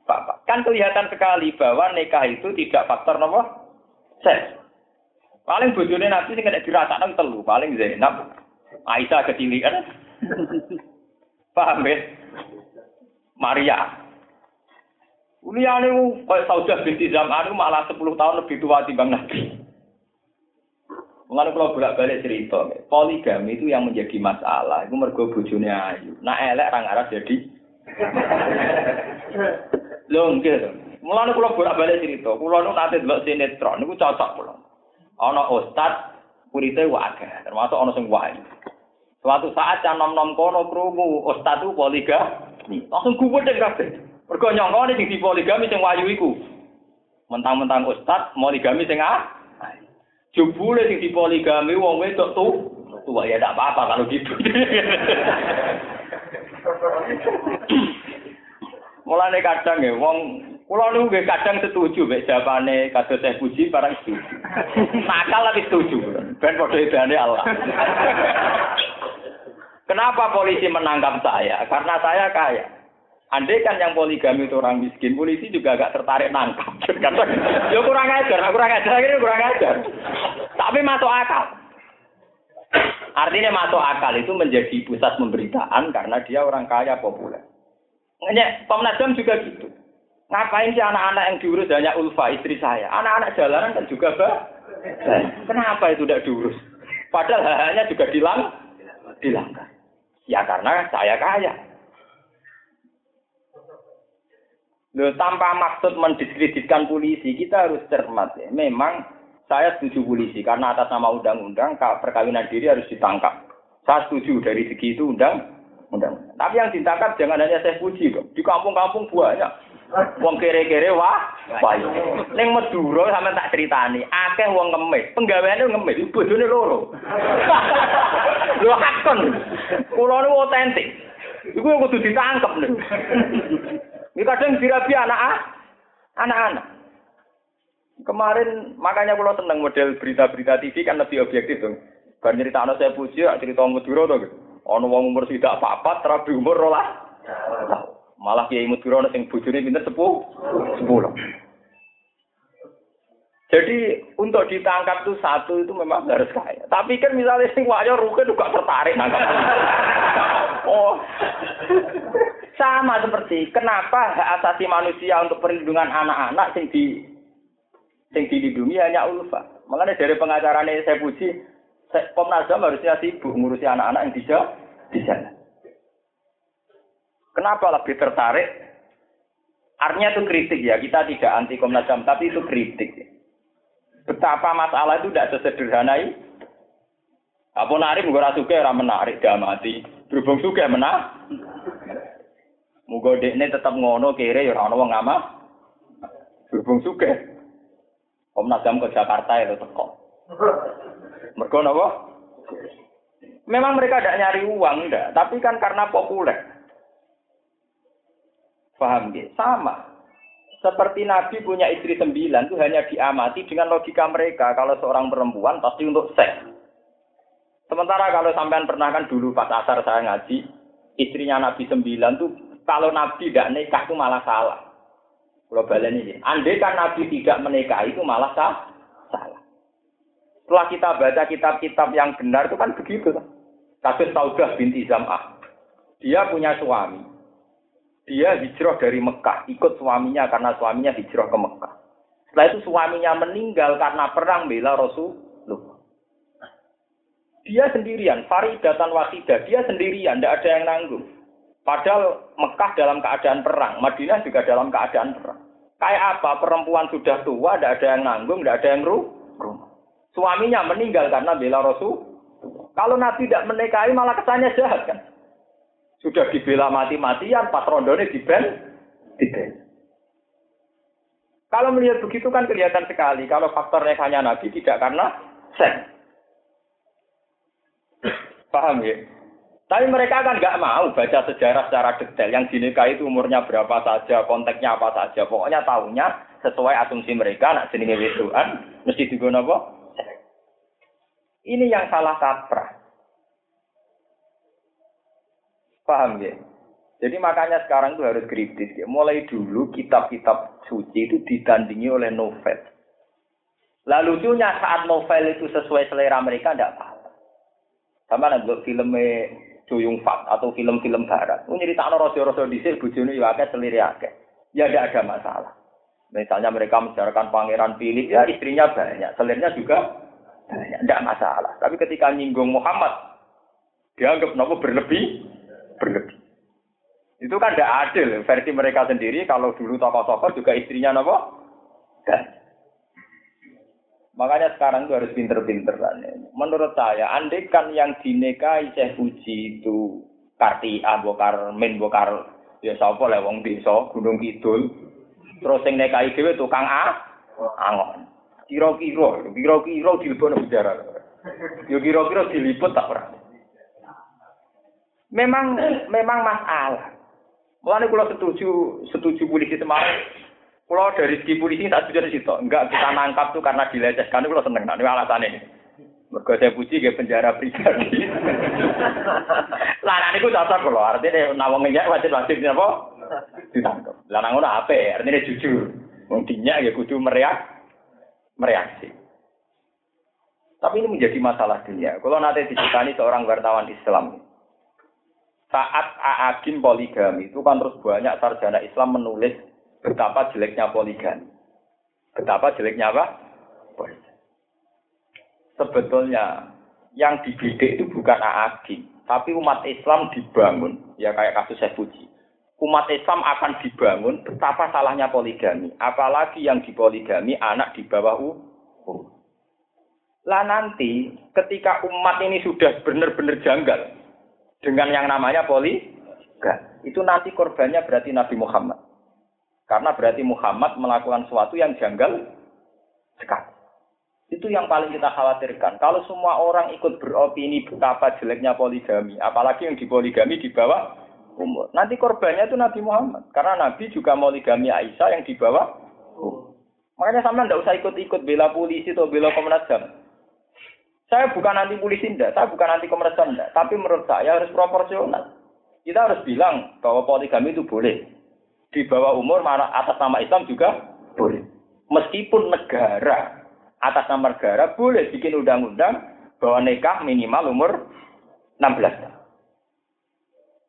[SPEAKER 1] papat. Kan kelihatan sekali bahwa nikah itu tidak faktor nomor seks. Paling bojone nanti sing kena dirasakan telu, paling Zainab, Aisyah kan? Paham ya? Maria. Liyane kayak Saudah binti Zam'an malah 10 tahun lebih tua timbang Nabi. Mengenai kalau bolak-balik cerita, poligami itu yang menjadi masalah. Itu mergo bojone ayu. Nah elek orang Arab jadi. Lho nggih. Mulane kula bolak-balik cerita, kula nu nate delok sinetron niku cocok kula. Ana ustad kurite wae, termasuk ana sing wae. Suatu saat can nom-nom kono krungu ustad itu poligami. Langsung gubedeng kabeh. Mergo nyongkone sing dipoligami sing wayu iku. Mentang-mentang ustad poligami sing ah. Jebule sing dipoligami wong wedok tuh. Tua ya tidak apa-apa kalau gitu. Mulane kadang ya wong kula niku nggih kadang setuju mek jawabane kados saya puji barang setuju. Nakal tapi setuju. Ben padha edane Allah. Kenapa polisi menangkap saya? Karena saya kaya. Andai kan yang poligami itu orang miskin, polisi juga agak tertarik nangkap. Kata, ya kurang ajar, kurang ajar, ini kurang ajar. Tapi masuk akal. Artinya masuk akal itu menjadi pusat pemberitaan karena dia orang kaya populer. Nanya, Komnas HAM juga gitu. Ngapain sih anak-anak yang diurus hanya Ulfa, istri saya? Anak-anak jalanan kan juga bah. Kenapa itu tidak diurus? Padahal hanya juga dilang, dilanggar. Ya karena saya kaya. Loh, tanpa maksud mendiskreditkan polisi, kita harus cermat ya. Memang saya setuju polisi karena atas nama undang-undang perkawinan diri harus ditangkap. Saya setuju dari segi itu undang undang. Tapi yang ditangkap jangan hanya saya puji dong. Di kampung-kampung banyak. Wong kere-kere wah, wah. Ning Madura sampe tak critani, akeh wong ngemis. Penggaweane ngemis, bojone loro. Lho hakon. Kulo niku otentik. Iku kudu ditangkep lho. Ini kadang dirabi anak ah, anak-anak. Kemarin makanya kalau seneng model berita-berita TV kan lebih objektif dong. Bar cerita anak saya puji, cerita Madura gitu. Ono wong umur tidak apa-apa, terapi umur rolah. Malah kiai Madura sing bojone pinter sepuh, sepuluh. Jadi untuk ditangkap itu satu itu memang harus kaya. Tapi kan misalnya sing wayo ruke juga tertarik nangkap. oh. Sama seperti kenapa hak asasi manusia untuk perlindungan anak-anak sing di sing dilindungi hanya ulfa. Makanya dari pengacaranya saya puji, Komnas HAM harusnya sibuk ngurusi anak-anak yang bisa di sana. Kenapa lebih tertarik? Artinya itu kritik ya, kita tidak anti Komnas HAM, tapi itu kritik. Betapa masalah itu tidak sesederhana ini. Apa narik gue suka orang menarik dia mati. Berhubung suka menang. Muga dekne tetap ngono kere ya ora ono wong ngama. Berhubung suka. Komnas HAM ke Jakarta itu teko. Mergo napa? Memang mereka tidak nyari uang, enggak. Tapi kan karena populer. Paham ya? Sama. Seperti Nabi punya istri sembilan itu hanya diamati dengan logika mereka. Kalau seorang perempuan pasti untuk seks. Sementara kalau sampean pernah kan dulu pas asar saya ngaji, istrinya Nabi sembilan tuh kalau Nabi tidak nikah itu malah salah. Kalau balen ini, andai kan Nabi tidak menikah itu malah salah. Setelah kita baca kitab-kitab yang benar itu kan begitu. Kasus Saudah binti Zam'ah. Dia punya suami. Dia hijrah dari Mekah, ikut suaminya karena suaminya hijrah ke Mekah. Setelah itu suaminya meninggal karena perang bela Rasulullah. Dia sendirian, Faridatan Wasidah, dia sendirian, tidak ada yang nanggung. Padahal Mekah dalam keadaan perang, Madinah juga dalam keadaan perang. Kayak apa? Perempuan sudah tua, tidak ada yang nanggung, tidak ada yang ru rumah. Suaminya meninggal karena bela Rasul. Kalau Nabi tidak menikahi malah kesannya jahat kan. Sudah dibela mati-matian, pas rondone diben, diben. Kalau melihat begitu kan kelihatan sekali kalau faktornya hanya Nabi tidak karena seks. Paham ya? Tapi mereka kan nggak mau baca sejarah secara detail. Yang dinikahi itu umurnya berapa saja, konteksnya apa saja. Pokoknya tahunya sesuai asumsi mereka, nak jenenge wedoan, mesti digunakan apa? Ini yang salah kaprah. Paham ya? Jadi makanya sekarang itu harus kritis. Ya. Mulai dulu kitab-kitab suci itu ditandingi oleh novel. Lalu lucunya saat novel itu sesuai selera mereka tidak apa-apa. Sama nanti filmnya Juyung Fat atau film-film barat. Ini raja-raja dhisik bojone ya akeh selire akeh. Ya tidak ada masalah. Misalnya mereka membicarakan pangeran Philip, ya istrinya banyak, selirnya juga banyak, tidak masalah. Tapi ketika nyinggung Muhammad, dianggap nopo berlebih, berlebih. Itu kan tidak adil versi mereka sendiri. Kalau dulu tokoh-tokoh juga istrinya nopo, Makanya sekarang itu harus pinter-pinter. Menurut saya, andai kan yang dinikahi Syekh Puji itu Karti Bokar, Min Bokar, ya sapa lah wong desa Gunung Kidul. Terus sing nikahi dhewe tukang A, angon. Kira-kira, kira-kira diliput bicara. Yo kira-kira diliput tak ora. Memang memang masalah. Mulane kula setuju setuju polisi Semarang kalau dari segi polisi tak setuju situ. Enggak kita nangkap tuh karena dilecehkan. Kalau seneng. Nah, ini alasannya. Mereka saya puji ke penjara pribadi. Larang itu cocok kalau artinya nawangnya wajib wajib apa? Ditangkap. Larang itu apa? Artinya jujur. Mungkinnya ya kudu meriak, mereaksi. Tapi ini menjadi masalah dunia. Kalau nanti diceritani seorang wartawan Islam, saat Aagim poligami itu kan terus banyak sarjana Islam menulis betapa jeleknya poligami. Betapa jeleknya apa? Sebetulnya yang dibidik itu bukan AAG, tapi umat Islam dibangun, ya kayak kasus saya puji. umat Islam akan dibangun betapa salahnya poligami. Apalagi yang dipoligami anak di bawah umur. Lah nanti ketika umat ini sudah benar-benar janggal dengan yang namanya poligami, itu nanti korbannya berarti Nabi Muhammad. Karena berarti Muhammad melakukan sesuatu yang janggal sekali. Itu yang paling kita khawatirkan. Kalau semua orang ikut beropini betapa jeleknya poligami, apalagi yang dipoligami di bawah umur. Nanti korbannya itu Nabi Muhammad. Karena Nabi juga poligami Aisyah yang di bawah umur. Makanya sama tidak usah ikut-ikut bela polisi atau bela Komnas HAM. Saya bukan anti polisi enggak, saya bukan anti Komnas HAM enggak. Tapi menurut saya harus proporsional. Kita harus bilang bahwa poligami itu boleh. Di bawah umur atas nama Islam juga boleh. Meskipun negara atas nama negara boleh bikin undang-undang bahwa nikah minimal umur 16 tahun.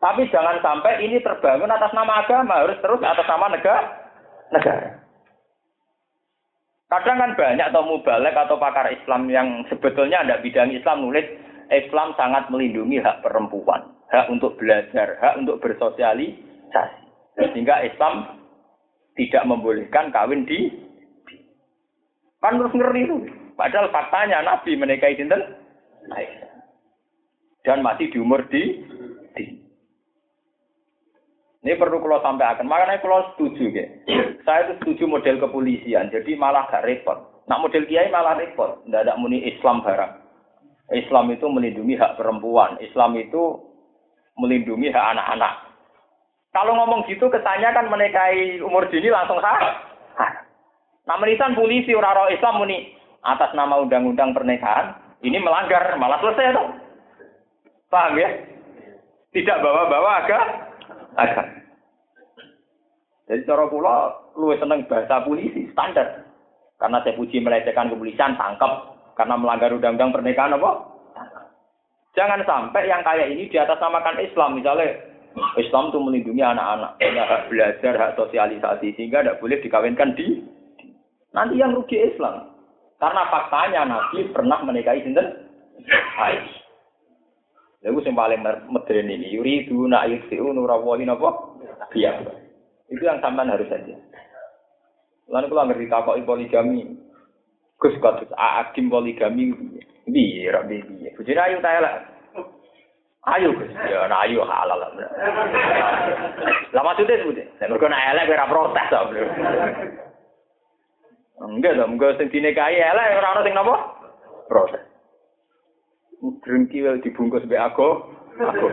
[SPEAKER 1] Tapi jangan sampai ini terbangun atas nama agama, harus terus atas nama negara. negara. Kadang kan banyak atau mubalek atau pakar Islam yang sebetulnya ada bidang Islam nulis Islam sangat melindungi hak perempuan, hak untuk belajar, hak untuk bersosialisasi. Sehingga Islam tidak membolehkan kawin di kan terus ngeri itu. Padahal faktanya Nabi menikahi sinten dan masih di umur di, di ini perlu kalau sampai akan. Makanya kalau setuju, ya. saya itu setuju model kepolisian. Jadi malah gak repot. Nak model kiai malah repot. Tidak ada muni Islam barang. Islam itu melindungi hak perempuan. Islam itu melindungi hak anak-anak. Kalau ngomong gitu kesannya kan menikahi umur dini langsung sah. Nah menisan polisi orang Islam muni atas nama undang-undang pernikahan ini melanggar malah selesai tuh. Paham ya? Tidak bawa-bawa agak agak. Jadi cara kula luwih seneng bahasa polisi standar. Karena saya puji melecehkan kepolisian tangkap karena melanggar undang-undang pernikahan apa? Jangan sampai yang kayak ini di atas namakan Islam misalnya Islam itu melindungi anak-anak, punya hak belajar, hak sosialisasi sehingga tidak boleh dikawinkan di nanti yang rugi Islam. Karena faktanya Nabi pernah menikahi sinten Aisyah. Lalu yang paling modern ini, yuri itu nak yusfiu nurawali apa? Biar. Itu yang sampean harus saja. Lalu kalau ngerti takoi poligami, Gus kados akim poligami, bi, rabi bi. Bujine ayu ta. Ayo Gus, ya ayo halal lah. Lah maksudnya sebut, saya mergo nak elek ora protes Bro. Enggak dong, enggak sing dinikahi elek ora ono sing napa? Protes. Drengki wae dibungkus mbek aku. Aku.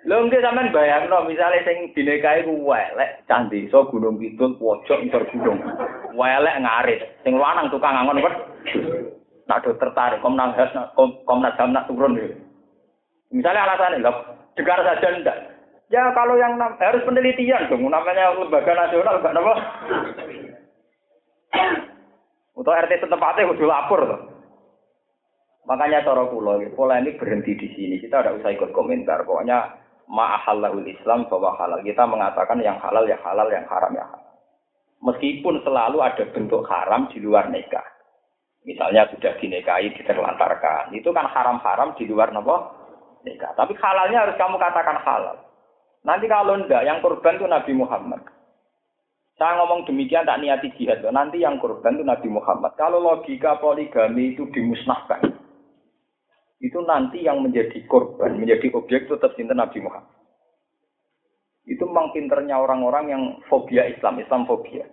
[SPEAKER 1] Lho nggih sampean bayangno misale sing dinikahi ku welek candi so gunung kidul pojok ngisor gunung. Welek ngarit, sing lanang tukang angon wet. Nak do tertarik komnas komnas HAM nak turun ya. Misalnya alasannya, lho, dengar saja enggak. Ya kalau yang harus penelitian dong, namanya lembaga nasional enggak apa. Untuk RT setempatnya kudu lapor tuh. Makanya cara kula polemik berhenti di sini. Kita tidak usah ikut komentar. Pokoknya ma'ahallahul Islam bahwa halal. Kita mengatakan yang halal ya halal, yang haram ya haram. Meskipun selalu ada bentuk haram di luar nikah. Misalnya sudah dinikahi, diterlantarkan. Itu kan haram-haram di luar nopo nikah. Tapi halalnya harus kamu katakan halal. Nanti kalau enggak, yang korban itu Nabi Muhammad. Saya ngomong demikian tak niati jihad. Nanti yang korban itu Nabi Muhammad. Kalau logika poligami itu dimusnahkan itu nanti yang menjadi korban, menjadi objek itu tetap cinta Nabi Muhammad. Itu memang pinternya orang-orang yang fobia Islam, Islam fobia.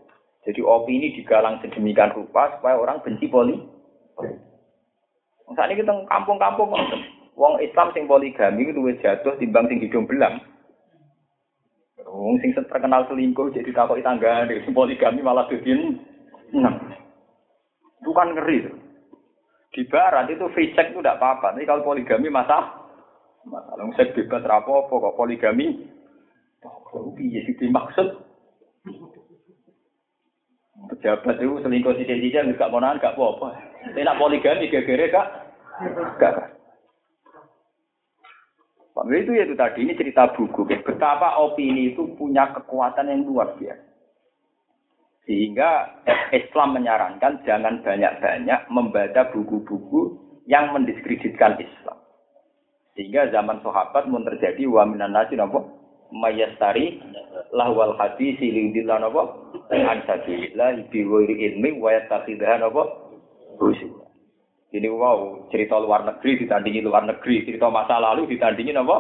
[SPEAKER 1] Jadi opini digalang sedemikian rupa supaya orang benci poli. Saat ini kita kampung-kampung, wong Islam sing poligami itu jatuh timbang sing hidung belang. Wong sing terkenal selingkuh jadi takut tangga, poligami malah bikin. Nah, itu kan ngeri. Tuh. Di barat itu free sex itu tidak apa-apa. Tapi kalau poligami masa masalah seks bebas rapo kok poligami oh, iya sih dimaksud pejabat itu selingkuh si sisi nggak mau nggak apa-apa. Tapi poligami gara-gara kak gak. Pak itu ya itu tadi ini cerita buku. Betapa opini itu punya kekuatan yang luar biasa. Sehingga Islam menyarankan jangan banyak-banyak membaca buku-buku yang mendiskreditkan Islam. Sehingga zaman sahabat pun terjadi wa minan nasi napa mayastari lahwal hadis lindillah napa an sabilillah bi ilmi wa yattakhidha rusuh. Ini wow, cerita luar negeri ditandingi luar negeri, cerita masa lalu ditandingi apa?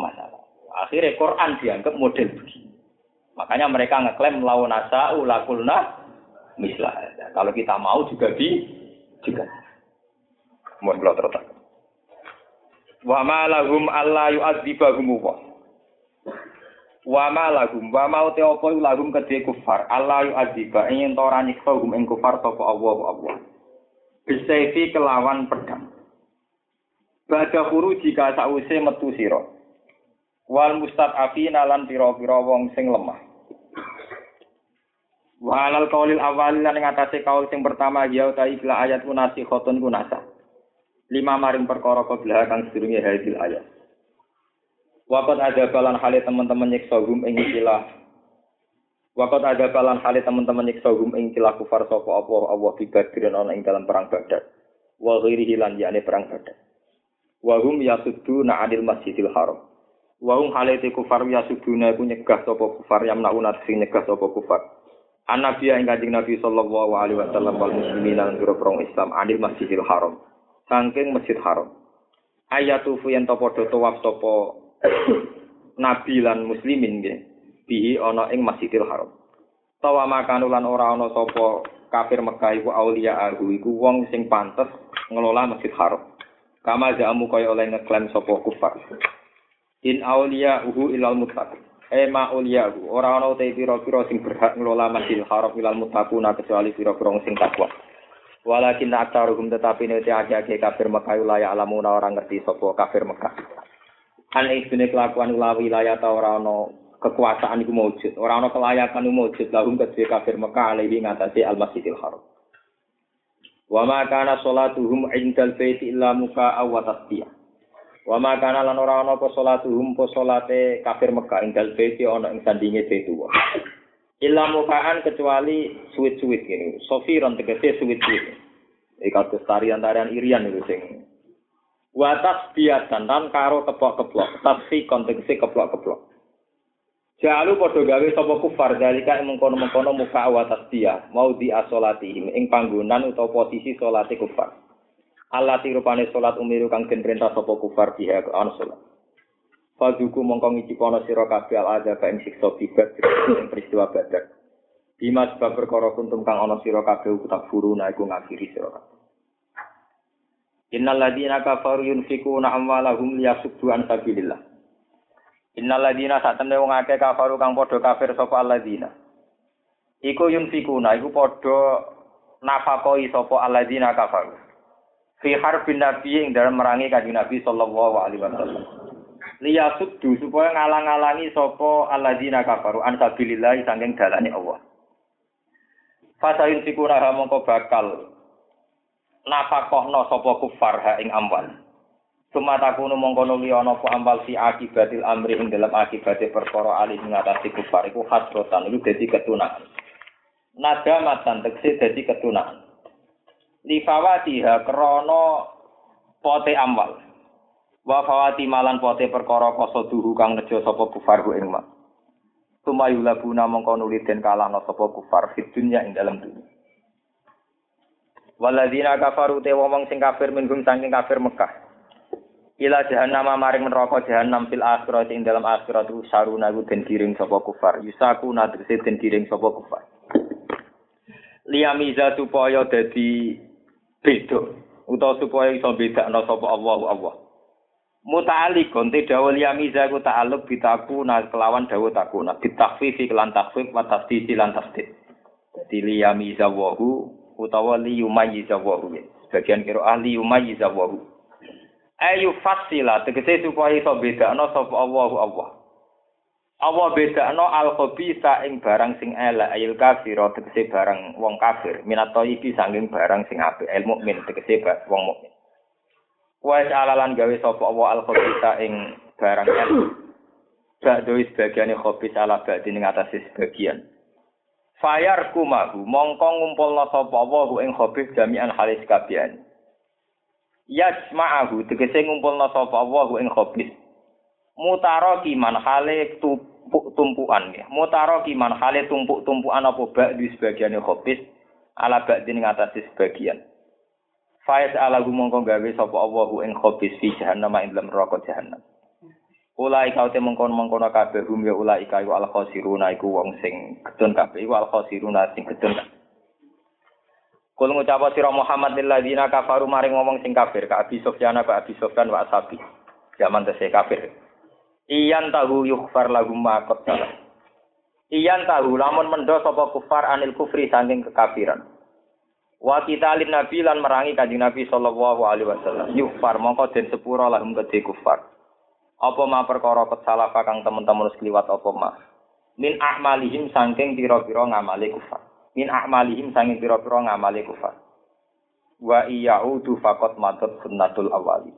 [SPEAKER 1] Masa lalu. Akhirnya Quran dianggap model begini. Makanya mereka ngeklaim lawan nasa ulakulna mislah. Kalau kita mau juga di juga. Mohon kalau terus. Wa ma lahum alla yu'adzibahum wa. Wa ma lahum wa mau te apa lahum kedhe kufar. Allah yu'adziba ing ento ora nyiksa hum ing kufar sapa Allah. Bisaifi kelawan pedang. Bada huru jika sause metu sira. Wal mustad'afina lan pira-pira wong sing lemah. Walal kaulil awal lan ngatasé kaul sing pertama ya ta ikla ayat kunasi khotun kunasa. Lima maring perkara qabla kang sedurunge hadil ayat. Wakat ada balan hale teman-teman nyiksa gum ing ikilah Wakat ada kalan hale teman-teman nyiksa hum ing kilah kufar sapa apa Allah badrin ana ing dalam perang Badar. Wa ghairihi lan yakni perang Badar. Wa hum yasudduna 'anil Masjidil Haram. Wa hum hale te kufar yasudduna iku nyegah sapa kufar yamnauna sing nyegah sapa kufar. An Nabi ing Kanjeng Nabi sallallahu alaihi wasallam wal muslimin lan perang Islam 'anil Masjidil Haram. Saking Masjid Haram. Ayatufu yen padha tawaf sapa Nabi lan muslimin nggih. bihi ana ing Masjidil Haram. Tawa makan ulan ora ana sapa kafir Mekah iku aulia aku iku wong sing pantes ngelola Masjid Haram. Kama jamu kaya oleh ngeklaim sapa kufar. In aulia uhu ilal muttaqin. E ma aulia uhu ora ana te pira-pira sing berhak ngelola Masjidil Haram ilal muttaquna kecuali pira-pira sing takwa. Walakin aktaruhum tetapi nek ake kafir Mekah ulaya alamuna orang ngerti sapa kafir Mekah. An ibune kelakuan ulawi wilayah ta ora ana kekuasaan itu mewujud. Orang orang kelayakan itu mewujud. Lahum kedua kafir Mekah alaihi ngatasi al-masjidil haram. Wa ma kana sholatuhum indal baiti illa muka wa tasbih. Wa ma kana lan ora ana apa sholatuhum apa salate kafir Mekah indal baiti ana ing sandinge baitu. Illa mukaan kecuali suwit-suwit ini. Sofiron tegese suwit-suwit. Iki kados tarian-tarian irian itu sing Wa tasbihatan lan karo keplok-keplok. Tasbih kontekse keplok-keplok. Jalu padha gawe sapa kufar dalika ing mengkono-mengkono muka awatas dia mau di asolatihim ing panggonan utawa posisi salate kufar. Allah tirupane salat umiru kang den perintah sapa kufar biha an salat. Faduku mongko ngicipono sira kabeh al azab ing siksa bibat ing peristiwa badar. Bima sebab perkara kuntum kang ana sira kabeh utak furuna iku ngakhiri sira kabeh. Innal ladina kafaru yunfikuna amwalahum liyasuddu an sabilillah. Innal ladina sak temne wong akeh kafaru kang padha kafir sapa alladzina. Iku yunfikuna iku padha nafakoi sapa alladzina kafaru. Fi harbin nabi ing dalam merangi kanjeng Nabi sallallahu alaihi wasallam. Liya supaya ngalang-alangi sapa alladzina kafaru an sabilillah saking dalane Allah. Fasayun sikuna mongko bakal nafakohno sapa kufar ha ing amwal. Sumatakunu mongkono li ana apa ambal si akibatil amri ing dalam akibate perkara alih ngatasi kufar iku hasrotan iku dadi ketunaan. Nada matan tekse dadi ketunaan. Li fawatiha krana pote ambal. Wa fawati malan pote perkara koso duhu kang nejo sapa kufar ku ing mak. Sumayulabuna mongkono liden kalahno sapa kufar fit dunya ing dalam dunia. Waladina kafaru te wong sing kafir minhum saking kafir Mekah ila jahannam maring neraka jahannam fil akhirat ing dalam akhirat saruna ku den kiring sapa kufar yusaku nadrese den kiring sapa kufar liyamiza supaya dadi beda utawa supaya iso bedakno sapa Allah Allah. Muta'alliqun te dawa liyamiza ku ta'alluq bitaku na kelawan dawa takuna. Bitakfifi kelan takfif wa tasdisi lan tasdid dadi liyamiza wa utawa liyumayyiza wa sebagian kira ahli yumayyiza wa ayu fasila tegese supaya iso bedakno sapa Allah Allah Allah bedakno al khabisa ing barang sing elek? Ayil kafir tegese barang wong kafir. Minato iki sanging barang sing apik. El mukmin tegese wong mukmin. Wa alalan gawe sapa Allah al khabisa ing barang elek Ba'doi sebagiannya khobis ala ba'di ning atas sebagian. Fayar kumahu mongko ngumpulna sapa wa ing khobis jami'an halis kabian. yasma'ahu tegese ngumpulna sapa Allah ing khabis Mutaro kiman hale tumpuan ya. Mutaro kiman hale tumpuk tumpuan apa bak di sebagian khobis ala bak di ngatasi sebagian. Faiz ala gumongko gawe sapa Allahu ing khobis fi jahannam ing dalam neraka jahannam. Ulai kau te mengkon mengkono kabeh hum ya ulai kayu al khosiruna iku wong sing gedun kabeh iku al khosiruna sing gedun kabeh. Kul ngucap sira Muhammad lil ladina kafaru maring ngomong sing kafir ka Abi Sufyan ka Abi Sufyan wa Asabi. Zaman tesih kafir. Iyan tahu yukhfar lagu makot salah. Iyan tahu lamun mendo sapa kufar anil kufri saking kekafiran. Wa kita lin nabi lan merangi kanjeng Nabi sallallahu alaihi wasallam. Yukhfar mongko den sepura lahum kedhe kufar. Apa ma perkara kesalah kang teman-teman wis kliwat apa ma. Min ahmalihim saking pira-pira ngamale kufar. Min ahmalihim saking pira-pira ngamale kufar. Wa iyaudu faqat madat sunnatul awali.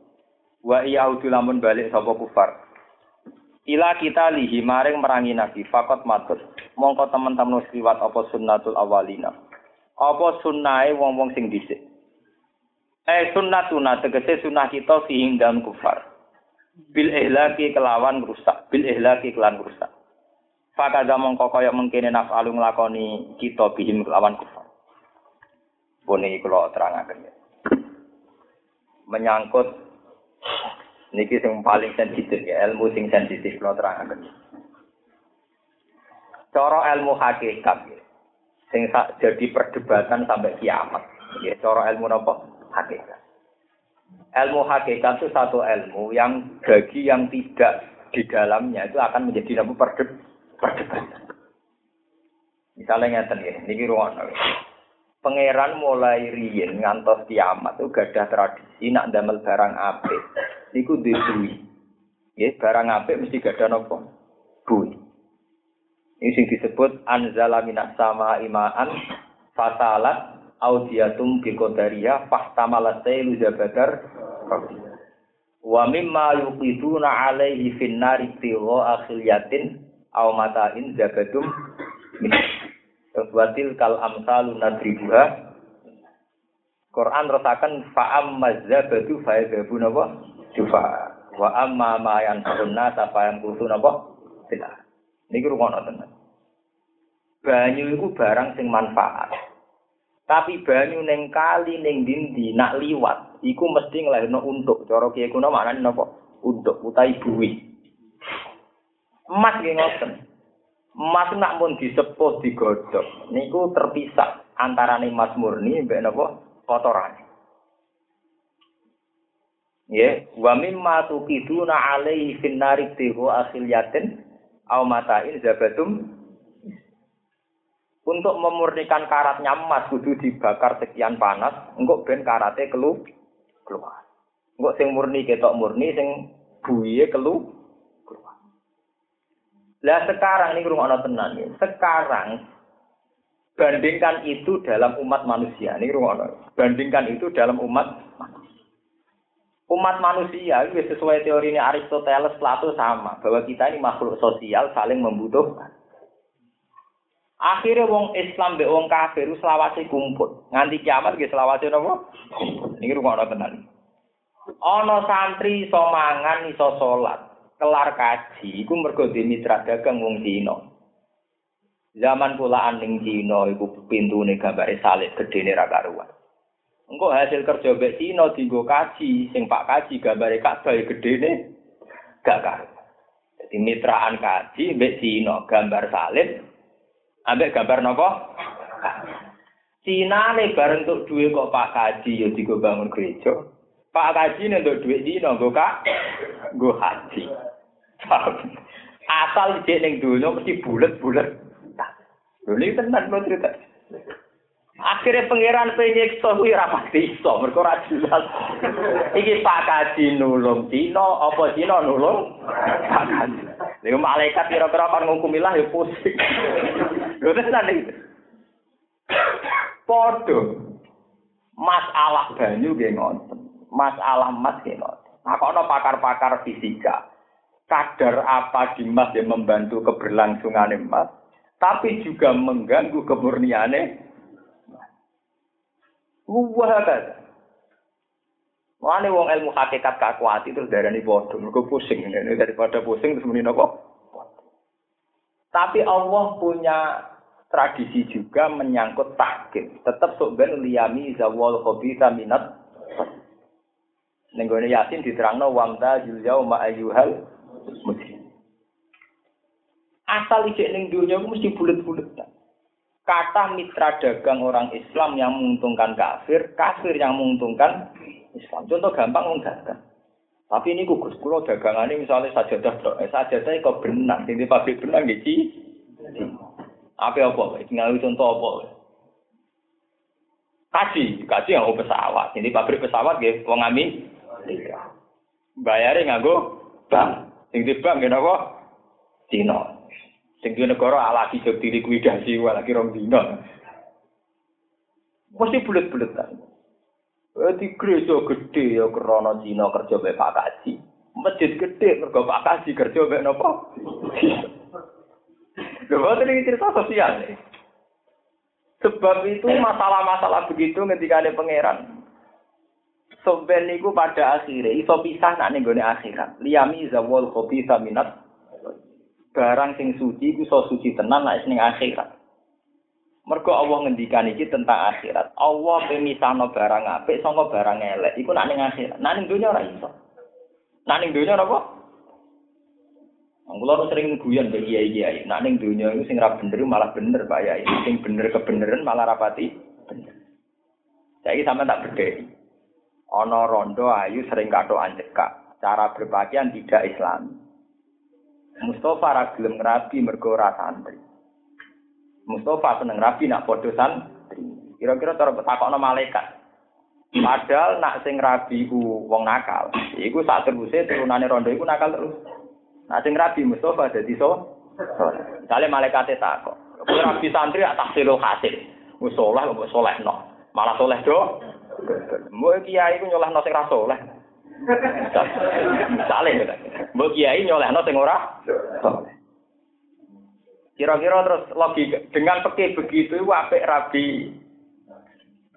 [SPEAKER 1] Wa iyaudu lamun balik sapa kufar. Ila kita lihi maring merangi nabi fakot matur. Mongko teman-teman wis kliwat apa sunnatul awalina. Apa sunnahe wong-wong sing dhisik. Eh sunnatuna tegese sunnah kita fihim dan kufar bil ihlaki kelawan rusak bil ihlaki kelawan rusak fakada mongko kaya mengkene naf'alu nglakoni kita bihim kelawan kufar puni kula terangaken ya menyangkut niki sing paling sensitif ya ilmu sing sensitif kula terangaken cara ilmu hakikat ya. sing jadi perdebatan sampai kiamat ya cara ilmu napa hakikat ilmu hakikat itu satu ilmu yang bagi yang tidak di dalamnya itu akan menjadi ilmu perdebatan. Misalnya ngeten ya, niki ruang Pangeran mulai riyen ngantos kiamat itu gadah tradisi nak damel barang apik. Niku duwi. Ya, barang apik mesti gadah napa? Bui. Ini sing disebut anzala minas sama imaan fasalat audiatum bi qadariyah fahtamalat sailu jabadar wa mimma yuqiduna alaihi fin nari tiwa akhiliyatin aw matain zabadum Watil kal amsalu nadribuha Quran rotakan fa'am mazabadu fa'adabu napa jufa wa amma ma yanfa'un nasa fa'am kutu napa tidak niki rungono tenan banyu iku barang sing manfaat Tapi banyu neng kali neng dindi nak liwat, iku mesti ngelahirno untuk. Cara kiye kuno maknane napa? Untuk utai buwi. Emas nggih ngoten. Emas nak pun disepuh digodhog, niku terpisah antara emas murni mbek napa kotoran. Ya, wa mimma tuqiduna alaihi fin nari tihu akhil yatin au matain zabatum untuk memurnikan karatnya emas kudu dibakar sekian panas, engkau ben karate kelu keluar. Engkau sing murni ketok murni, sing buye kelu keluar. Lah sekarang ini rumah tenan ya. Sekarang bandingkan itu dalam umat manusia. Ini rumah Bandingkan itu dalam umat manusia. Umat manusia itu sesuai teori ini Aristoteles Plato sama bahwa kita ini makhluk sosial saling membutuhkan. Akhirnya wong Islam be wong kafir selawase kumpul. Nganti kiamat nggih selawase napa? Niki rungokno tenan. Ana santri iso mangan iso salat, kelar kaji iku mergo mitra dagang wong Cina. Zaman pulaan ning Cina iku pintune gambare salib gedene ra karuan. Engko hasil kerja mbek Cina dienggo kaji, sing Pak kaji gambare Ka'bah gedene gak karuan. Jadi mitraan kaji mbek Cina gambar salib Ambek gambar nopo? Cina nih bareng untuk duit kok Pak Kaji ya digo bangun gereja. Pak Kaji nih untuk duit Cina gue kak, gue haji. Asal dia neng dulu mesti bulat-bulat. Lho ini tenan lo cerita. Akhirnya pangeran penyiksa kuwi ora pasti iso, mergo ora jelas. Iki Pak Kaji nulung Cina, apa Cina nulung Pak Kaji. Lha malaikat kira-kira kan nghukumilah ya pusing. Lho tenan iki. Padha. Masalah banyu nggih ngoten. Masalah emas nggih ngoten. Takono pakar-pakar fisika. Kadar apa di emas yang membantu keberlangsungan emas, tapi juga mengganggu kemurniannya Wah Wane wong ilmu hakikat kakuati terus darani padha, mergo pusing ini daripada pusing terus muni napa? Tapi Allah punya tradisi juga menyangkut tahkim. Tetap sok ben liyami zawal khabitha minat. Ning gone Yasin diterangno wamta yulyau ma ayyuhal muslim. Asal ijek ning dunia mesti bulet-bulet. Kata mitra dagang orang Islam yang menguntungkan kafir, kafir yang menguntungkan Islam. Contoh gampang wong. Tapi ini kugus kulo dagangannya misalnya sajadah dok, eh, sajadah kok benang, ini pabrik benang gitu. Apa apa? Tinggal contoh apa? Kaji, kaji yang pesawat. Ini pabrik pesawat gitu, wong ami. Bayarnya nganggo bank. Sing di gitu apa? Cina. Sing di negara alaki jog dilikuidasi, lagi rong dino. Mesti bulet-buletan. Eh di gereja gede ya krana Cina kerja mek Pak Kaji. Masjid gede mergo Pak Kaji kerja mek napa? Lho boten iki cerita sosial. Sebab itu masalah-masalah begitu ketika ada pangeran. Soben niku pada akhirnya iso pisah nak ning gone akhirat. Liyami zawal khabitha minat barang sing suci iku iso suci tenan nek ning akhirat. Mergo Allah ngendikan iki tentang akhirat. Allah pemisahno barang apik saka barang elek. Iku nak ning akhirat. Nak ning donya ora iso. Nak ning donya apa? Kulo sering guyon ke kiai-kiai. Nak ning donya iku sing ra bener malah bener Pak Yai. Sing bener kebeneran malah rapati bener. Saiki sampe tak bedheki. Ana rondo ayu sering katokan cekak. Cara berpakaian tidak Islam. Mustafa ra gelem ngrabi mergo ora santri. Mustafa seneng rabi nak padha santri. Kira-kira cara takokno malaikat. Padahal nak sing rabi ku wong nakal, iku sak teruse turunane rondo iku nakal terus. Nak sing rabi Mustafa dadi so. Misale malaikate takok. Kowe rabi santri tak tahsilul hasil. Wis saleh kok salehno. Malah saleh do. Mbok kiai ku nyolehno sing ra saleh. Misale, mbok kiai nyolehno sing ora saleh. Kira-kira terus logika dengan peke begitu itu apik rabi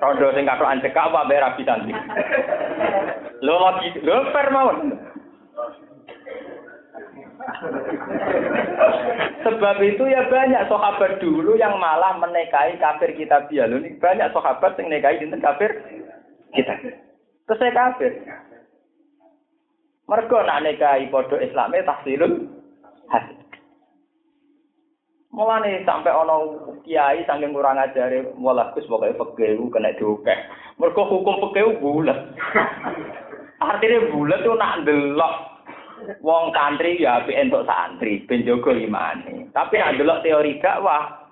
[SPEAKER 1] rondo sing katokan apa apik rabi santri. Lo lagi lo fair mawon. Sebab itu ya banyak sahabat dulu yang malah menikahi kafir kita biar ini banyak sahabat yang menikahi kafir kita. Terus saya kafir. Mereka nak nikahi podo Islamnya tahsilun hasil. Mulane sampai ono kiai saking kurang ajare malah Gus pokoke fikih kena diokeh. Mergo hukum fikih bulat. Artinya bulat tuh nak ndelok wong santri ya apik entuk santri ben jaga imane. Tapi nak ndelok teori dakwah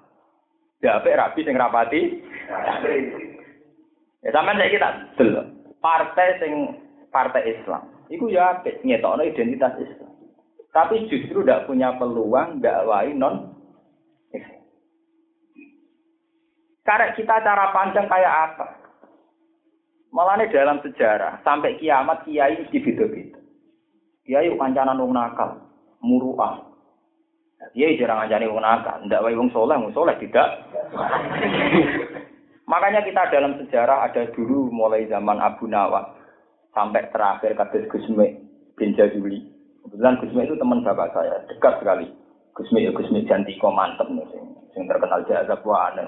[SPEAKER 1] ya apik rabi sing rapati Ya sampean saiki tak delok. Partai sing partai Islam. Iku ya apik ngetokno identitas Islam. Tapi justru tidak punya peluang dakwahi non Karena kita cara pandang kayak apa? Malah dalam sejarah sampai kiamat kiai mesti beda-beda. Kiai kancanan wong nakal, muruah. Kiai jarang ngancani wong nakal, ndak wae wong soleh, wong soleh tidak. Makanya kita dalam sejarah ada dulu mulai zaman Abu Nawas sampai terakhir kasus Gusme bin Jazuli. Kebetulan Gusme itu teman bapak saya, dekat sekali. Gusme ya Gusme Jantiko mantep nih, yang terkenal jazab wah aneh.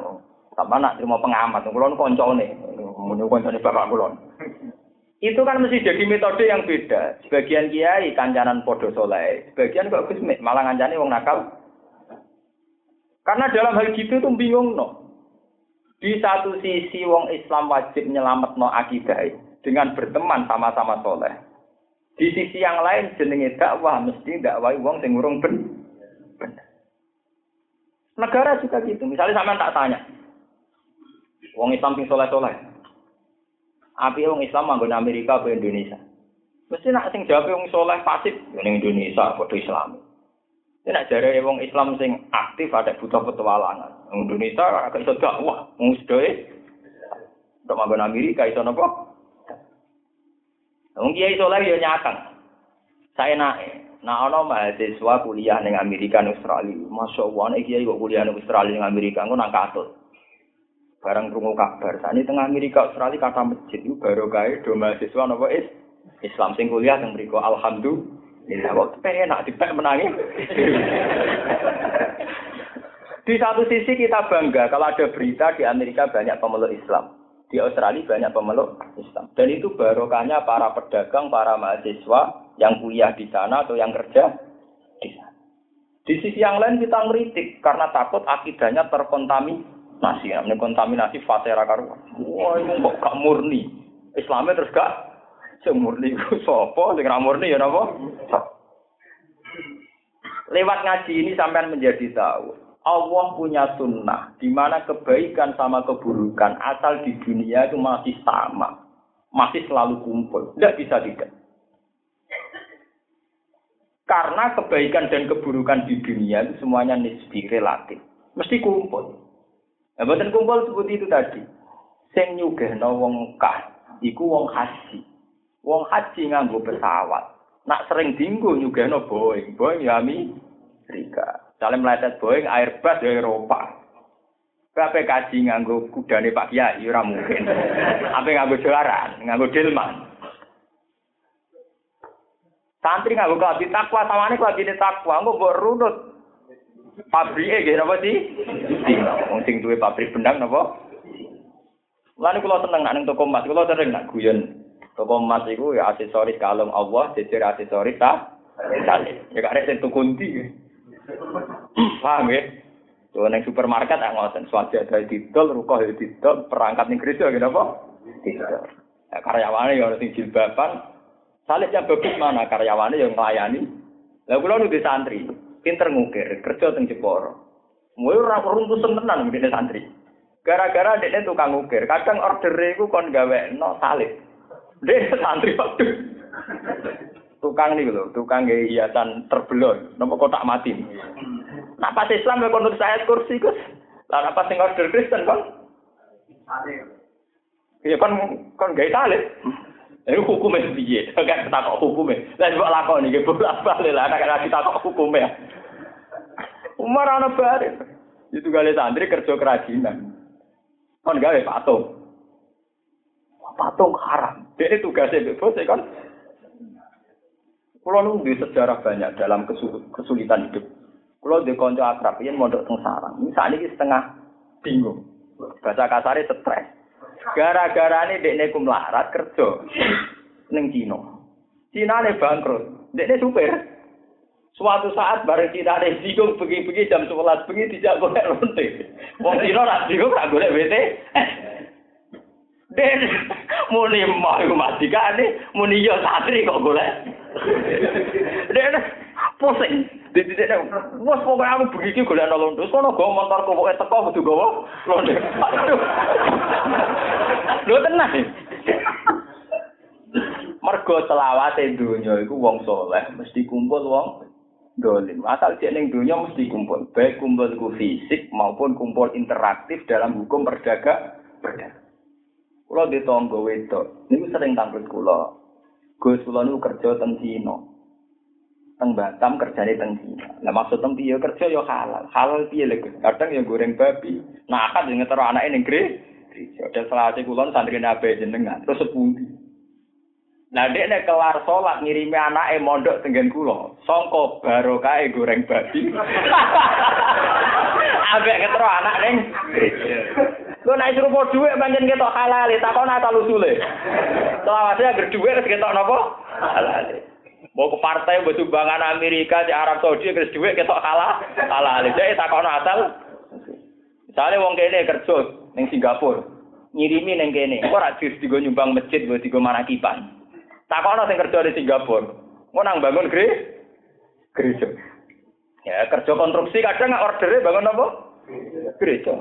[SPEAKER 1] Sama nak terima pengamat, kulon koncone, menurut koncone bapak kulon. Itu kan mesti jadi metode yang beda. Sebagian kiai kancanan podo soleh, sebagian kok gusmik malah ngancani wong nakal. Karena dalam hal gitu tuh bingung no. Di satu sisi wong Islam wajib nyelamat no akidah dengan berteman sama-sama soleh. Di sisi yang lain jenenge dakwah mesti dakwah wong sing urung ben. Negara juga gitu. Misalnya sama tak tanya, Wong Islam sing soleh-soleh. Api wong Islam manggon Amerika ke Indonesia. Mesti nak sing jawab wong soleh pasif ning Indonesia padha Islam. Ini nak jare wong Islam sing aktif ada butuh petualangan. Indonesia agak iso dakwah, wong sedoe. Untuk manggon Amerika iso napa? Wong kiai soleh yo nyakang. Saya naik. Nah, ono mahasiswa kuliah ning Amerika ning Australia. Masya Allah, nek kiai kok kuliah ning Australia ning Amerika, ngono nang katut. Barang krungu kabar. Sani tengah Amerika Australia kata masjid itu baru do mahasiswa napa is Islam sing kuliah yang mriku alhamdulillah waktu penak dipek menangi. di satu sisi kita bangga kalau ada berita di Amerika banyak pemeluk Islam. Di Australia banyak pemeluk Islam. Dan itu barokahnya para pedagang, para mahasiswa yang kuliah di sana atau yang kerja di sana. Di sisi yang lain kita ngeritik karena takut akidahnya terkontaminasi. Nasi namanya kontaminasi fatera karuan. Wah itu kok gak murni. Islamnya terus gak semurni sopo sing murni ya napa lewat ngaji ini sampai menjadi tahu Allah punya sunnah di mana kebaikan sama keburukan asal di dunia itu masih sama masih selalu kumpul tidak bisa tidak karena kebaikan dan keburukan di dunia itu semuanya nisbi relatif mesti kumpul boten kumpul seperti itu tadi. Sing nyugihno wong kah iku wong haji. Wong haji nganggo pesawat. Nak sering dinggo nyugihno Boeing. Boeing ya Amerika. Saling meleset Boeing Airbus ya Eropa. Kabeh kaji nganggo kudane Pak Kiai ora mungkin. Apa nganggo jalaran, nganggo delman. Santri nganggo kelabi takwa, samane kelabi takwa, engko mbok runut pabrike nggih napa sih? Wong sing duwe pabrik benang napa? Lan kula seneng ning toko emas, kula sering nak guyon. Toko emas iku ya aksesoris kalung Allah, jejer aksesoris ta. Ya ada sing tukunti. Paham ya? Tuh neng supermarket tak ngoten, swasta ada didol, rukoh ya didol, perangkat ning gereja gitu apa? Didol. Ya, karyawannya ya sing jilbaban, salibnya bagus mana karyawannya yang melayani. Lah kula nu santri, pinter ngukir, kerja teng Jeporo. Mulai ora runtusen tenan ngene santri. Gara-gara dekne tukang ngukir, kadang order iku kon no salib. Dek santri waktu. Tukang nih lho, tukang gaya hiasan terbelon, nopo kotak mati. Nah pas Islam ya saya kursi Gus. Lah apa sing order Kristen kon? Iya kon kon gaya salib. Ini hukumnya piye? Kan takok hukumnya. Lah sebab lakon iki bolak balik lah nek kita takok hukumnya. Umar ana bare. Itu gale santri kerja kerajinan. Kon gawe patung. Patung haram. Dia tugasnya ya kan. Kulo nu di sejarah banyak dalam kesulitan hidup. Kulo di konco akrab yen mondok teng sarang. Misalnya setengah bingung. Bahasa kasarnya stres. Gara-gara ini dekne kumlarat kerja ning Cina. Cina ne bangkrut. Dekne supir. Suatu saat bareng kita ada bingung pergi-pergi jam 11 pergi tidak golek lonte. Wong Cina ra bingung ra golek WT. Den muni mau iku matikane muni yo satri kok golek. Den pusing. Dididik wes pokoke aku begitu golek nolong terus kono go motor kok teko kudu gowo londe. Lho tenang. Mergo selawase donya iku wong soleh mesti kumpul wong dolim. Asal cek ning donya mesti kumpul, baik kumpul ku fisik maupun kumpul interaktif dalam hukum perdagang. Perdagang. Kulo di tonggo wedok, niku sering tampil kulo. Gus kulo niku kerja teng Cina. teng Batam kerjane teng Cina. Lah maksud tem piye kerja yo halal. Halal piye lho Kadang yo goreng babi. Nah kan yo ngetero anake ning gereja. Dan selawase kulon santri nabe jenengan. Terus sepundi. Nah dek nek kelar salat ngirimi anake mondok tenggen kula. Sangka barokah goreng babi. Ambek ngetero anak ning. Lu naik suruh mau duit pancen ketok halal, takon asal usule. Selawase agar duit ketok napa? Halal. Mau ke partai buat sumbangan Amerika di Arab Saudi terus duit ketok kalah kalah jadi tak kau asal. Misalnya wong kene kerja neng Singapura ngirimi neng kene, kok rajin digo nyumbang masjid buat digo manakipan. Tak kau sing kerja di Singapura, mau nang bangun gre gereja. Ya kerja konstruksi kadang nggak ordernya bangun apa? Gereja.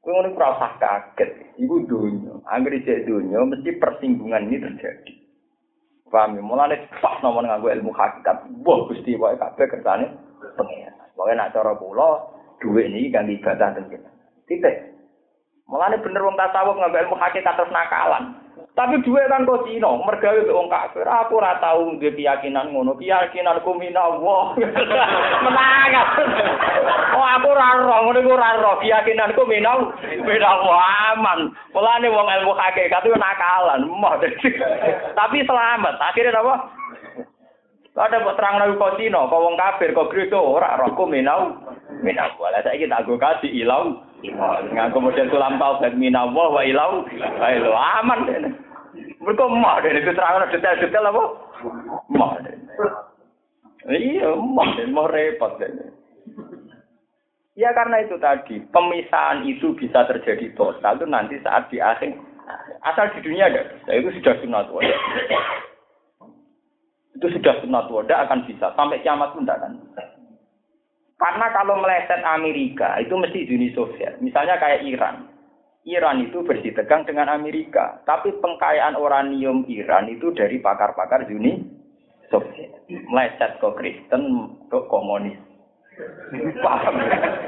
[SPEAKER 1] Kau ora kaget. Ibu dunia, angger dunia mesti persinggungan ini terjadi. Paham ya? Mulane pas nomor nganggo ilmu hakikat. Wah, Gusti wae kabeh kersane pengen. Pokoke nak cara kula dhuwit niki kangge ibadah. Titik. Mulane bener wong tasawuf nganggo ilmu hakikat terus nakalan. Tapi duwe kan kok Cina, mergawe wong kafir. Aku ora tau duwe keyakinan ngono. Keyakinanku minallah. Menang. Oh aku ora ora iku ora ora. Keyakinanku minal minallah aman. Mulane wong ilmu hakikat itu nakalan. Moh. Tapi selamat. Akhirnya apa? Ada buat terang nabi kau Cina, kau wong kafir, kau Kristo, ora rokok minau, minau. Walau saya kita aku kasih ilau, Nggak kemudian tulang taubat minallah wa ilau, ayo aman deh. Mereka mah deh itu terang detail-detail apa? Mah deh. Iya, mah deh, mau repot deh. Ya karena itu tadi, pemisahan itu bisa terjadi total itu nanti saat di akhir. Asal di dunia ada, itu sudah sunat wajah. Itu sudah sunat wada akan bisa. Sampai kiamat pun tidak akan Karena kalau meleset Amerika, itu mesti Uni Soviet. Misalnya kayak Iran. Iran itu bersitegang dengan Amerika. Tapi pengkayaan uranium Iran itu dari pakar-pakar Uni Soviet. Meleset ke Kristen, ke komunis. Paham?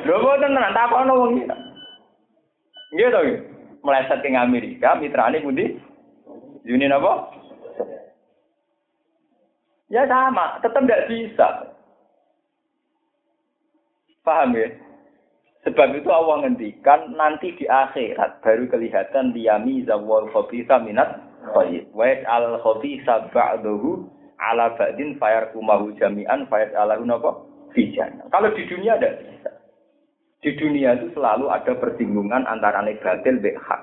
[SPEAKER 1] Lho boten tenan takono wong iki. Nggih to Meleset ke Amerika, mitrane pundi? Uni napa? Ya sama, tetap tidak bisa. Paham ya? Sebab itu Allah ngendikan nanti di akhirat baru kelihatan liyami zawal khobisa minat khayyid. Wa al khobisa ba'dahu ala ba'din kumahu jami'an fayat alahu napa? Fijan. Kalau di dunia ada bisa. Di dunia itu selalu ada persinggungan antara negatif dan hak.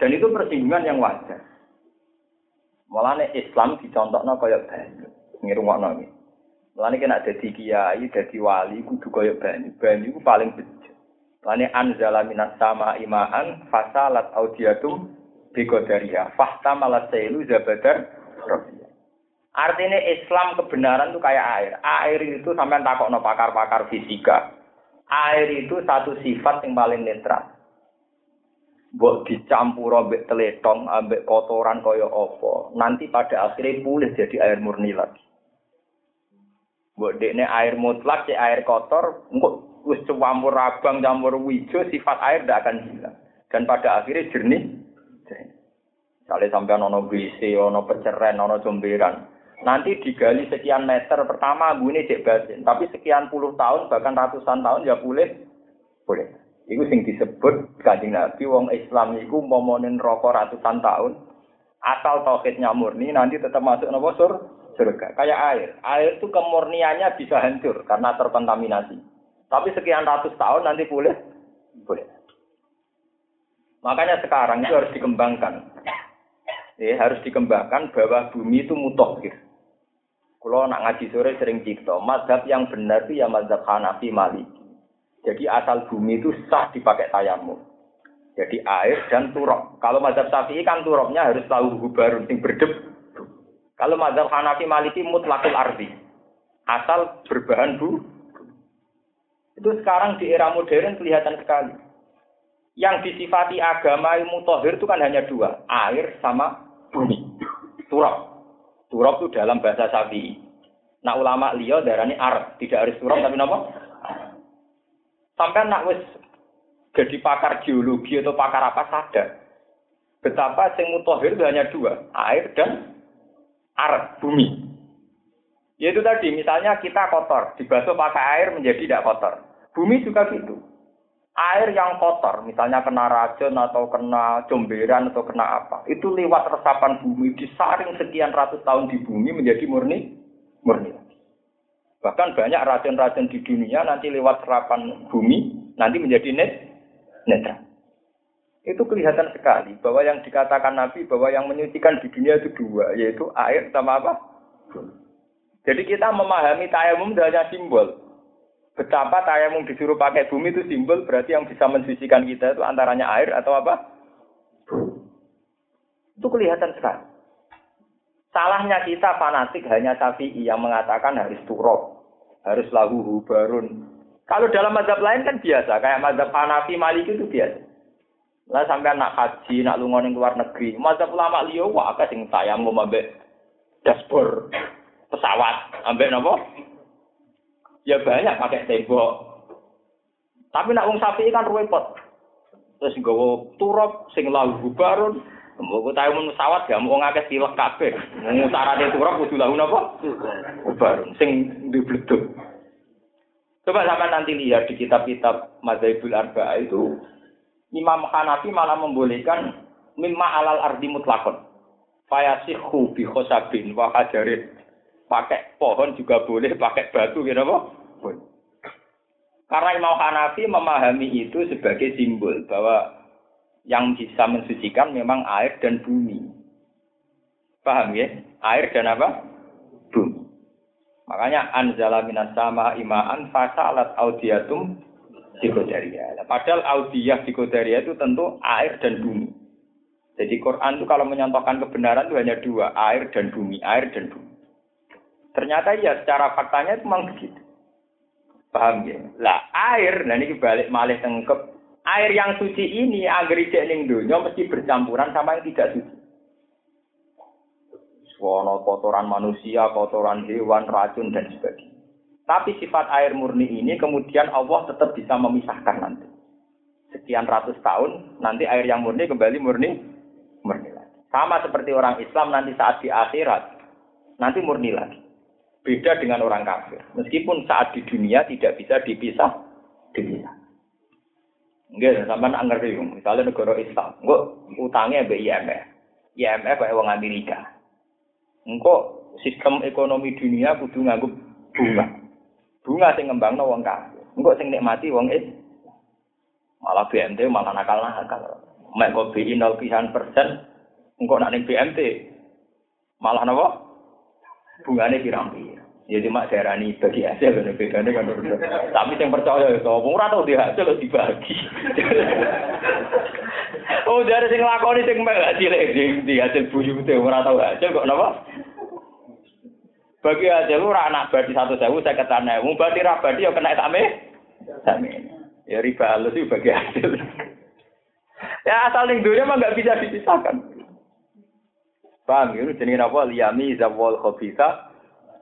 [SPEAKER 1] Dan itu persinggungan yang wajar. Mulane Islam dicontohno kaya banyu. Ngirungokno iki. Mulane kena dadi kiai, dadi wali kudu kaya banyu. Banyu ku paling bejo. Mulane anzala minas sama imaan fasalat audiatum biqadariha. Fahtamalat sailu zabadar Artinya Islam kebenaran itu kayak air. Air itu sampai takok no pakar-pakar fisika. Air itu satu sifat yang paling netral. Buat dicampur ambek teletong, ambek kotoran kaya apa. Nanti pada akhirnya pulih jadi air murni lagi. Buat dekne air mutlak, si air kotor, engkau wis campur abang, campur wijo, sifat air tidak akan hilang. Dan pada akhirnya jernih. Kalau sampai ono WC, ono peceren, ono jomberan. Nanti digali sekian meter pertama ini cek basin. Tapi sekian puluh tahun bahkan ratusan tahun ya boleh. Boleh. Iku sing disebut kanjeng Nabi wong Islam iku momonin rokok ratusan tahun. Asal tauhidnya murni nanti tetap masuk nopo sur surga. Kayak air. Air itu kemurniannya bisa hancur karena terkontaminasi. Tapi sekian ratus tahun nanti boleh boleh. Makanya sekarang itu harus dikembangkan. Ya, harus dikembangkan bahwa bumi itu mutoh gitu. Kalau nak ngaji sore sering cipta, mazhab yang benar itu ya mazhab Hanafi Maliki. Jadi asal bumi itu sah dipakai tayamum. Jadi air dan turok. Kalau mazhab Syafi'i kan turoknya harus tahu hubarun sing berdeb. Kalau mazhab Hanafi Maliki mutlakul arti. Asal berbahan bu. Itu sekarang di era modern kelihatan sekali. Yang disifati agama ilmu tohir itu kan hanya dua. Air sama bumi. Turok. Turok itu dalam bahasa Syafi'i. Nah ulama liya darani ar. Tidak harus turok tapi apa? Sampai nak wis jadi pakar geologi atau pakar apa sadar betapa sing mutahhir itu hanya dua, air dan air bumi. Yaitu tadi, misalnya kita kotor, dibasuh pakai air menjadi tidak kotor. Bumi juga gitu. Air yang kotor, misalnya kena racun atau kena comberan atau kena apa, itu lewat resapan bumi disaring sekian ratus tahun di bumi menjadi murni, murni. Bahkan banyak racun-racun di dunia nanti lewat serapan bumi, nanti menjadi net, netral. Itu kelihatan sekali bahwa yang dikatakan Nabi bahwa yang menyucikan di dunia itu dua, yaitu air sama apa? Jadi kita memahami tayamum hanya simbol. Betapa tayamum disuruh pakai bumi itu simbol, berarti yang bisa mensucikan kita itu antaranya air atau apa? Itu kelihatan sekali. Salahnya kita fanatik hanya Syafi'i yang mengatakan harus turok harus lahu hubarun. Kalau dalam mazhab lain kan biasa, kayak mazhab Hanafi, Maliki itu biasa. Lah sampai anak haji, nak lunga ning luar negeri, mazhab ulama liya wah akeh sing mau ambek dashboard pesawat, ambek napa? Ya banyak pakai tembok. Tapi nak wong sapi kan repot. Terus nggawa turap sing lahu hubarun, Mbok tahu mun pesawat gak mau ngakeh pilek kabeh. Mung syaratnya turap kudu lahu napa? Ubar sing dibleduk. Coba sampai nanti lihat di kitab-kitab Madzhabul Arba'ah itu Imam Hanafi malah membolehkan mimma alal ardi mutlakon. Fayasihu bi khosabin wa hajarin. Pakai pohon juga boleh, pakai batu gitu apa? Boleh. Karena Imam Hanafi memahami itu sebagai simbol bahwa yang bisa mensucikan memang air dan bumi. Paham ya? Air dan apa? Bumi. Makanya anzala minas sama imaan fasalat audiatum psikodaria. Padahal audiyah psikodaria itu tentu air dan bumi. Jadi Quran itu kalau menyontohkan kebenaran itu hanya dua, air dan bumi, air dan bumi. Ternyata ya secara faktanya itu memang begitu. Paham ya? Lah air, nah ini balik malih tengkep. Air yang suci ini agar ijek ning dunia mesti bercampuran sama yang tidak suci. Wono kotoran manusia, kotoran hewan, racun dan sebagainya. Tapi sifat air murni ini kemudian Allah tetap bisa memisahkan nanti. Sekian ratus tahun, nanti air yang murni kembali murni, murni lagi. Sama seperti orang Islam nanti saat di akhirat, nanti murni lagi. Beda dengan orang kafir. Meskipun saat di dunia tidak bisa dipisah, dipisah. Enggak, sampai ngerti. Misalnya negara Islam, enggak utangnya be IMF. IMF kayak orang Amerika. Engkau sistem ekonomi dunia kudu nganggup bunga. Bunga sing ngembangno wong kafir. Engkau sing nikmati wong is. Malah BMT malah nakal-nakal. Mek kok BI 0 persen, engkau nak ning BMT malah napa? Bungane pirang-pirang. Ya cuma darani bagi hasil kan bedane kan. Tapi yang percaya ya sapa ora tau dihasil dibagi. oh dari sing lakoni sing cilik di hasil buyu te ora tau hasil kok napa? Bagi hasil ora anak badi saya ketane. Wong badi ra badi ya kena same. Same. Ya riba halus itu bagi hasil. ya asal ning dunia mah gak bisa dipisahkan. Paham ya? Jenenge apa? Liyami zawal khabitha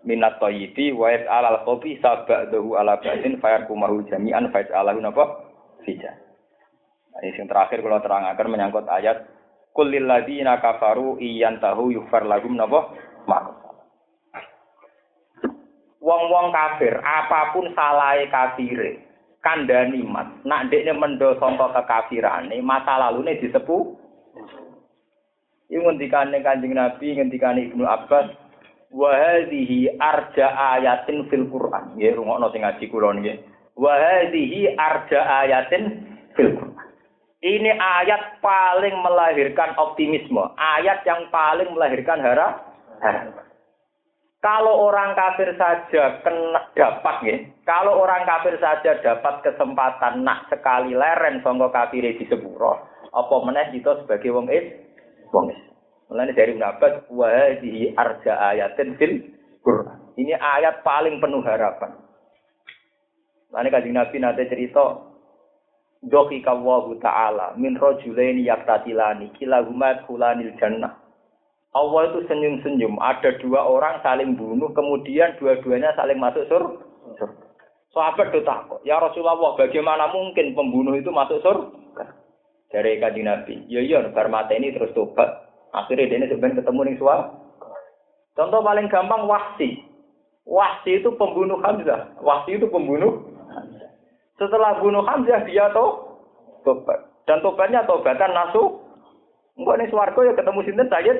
[SPEAKER 1] minat thayyibi wa yas'al al khabi sabadahu ala ba'din fayarkumahu jami'an fa yas'alahu napa fija. Ini yang terakhir kalau terangkan menyangkut ayat Kulil ladzina kafaru iyantahu yufar lahum napa mak. Wong-wong kafir apa pun salahe kafire kandhani mat nak ndekne mendo sangka kekafirane masa lalune disepu Ini ngendikane Kanjeng Nabi, ngendikane Ibnu Abbas, wa hadhihi arja ayatin fil Qur'an. Nggih rungokno sing ngaji kula niki. Wa hadhihi arja ayatin fil Qur'an. Ini ayat paling melahirkan optimisme, ayat yang paling melahirkan harap. Kalau orang kafir saja kena dapat ya, kalau orang kafir saja dapat kesempatan nak sekali leren sangka kafir di sepuro, apa meneh itu sebagai wong is, wong is. Mulane dari Nabat wa hadhihi arja ayatin fil Quran. Ini ayat paling penuh harapan. Mulane kanjeng Nabi nate cerita Doki kawahu ta'ala min rojulaini yaktatilani kilahuma kulanil jannah. Allah itu senyum-senyum. Ada dua orang saling bunuh, kemudian dua-duanya saling masuk surga. Sahabat itu takut. Ya Rasulullah, bagaimana mungkin pembunuh itu masuk surga? Dari kaji Nabi. Ya iya, bar ini terus tobat. Akhirnya dia ini ketemu nih suara. Contoh paling gampang wahsi. Wahsi itu pembunuh Hamzah. Wahsi itu pembunuh Setelah bunuh Hamzah dia tuh tobat. Dan tobatnya tobatan nasu. Enggak nih suarga ya ketemu sinten Sayyid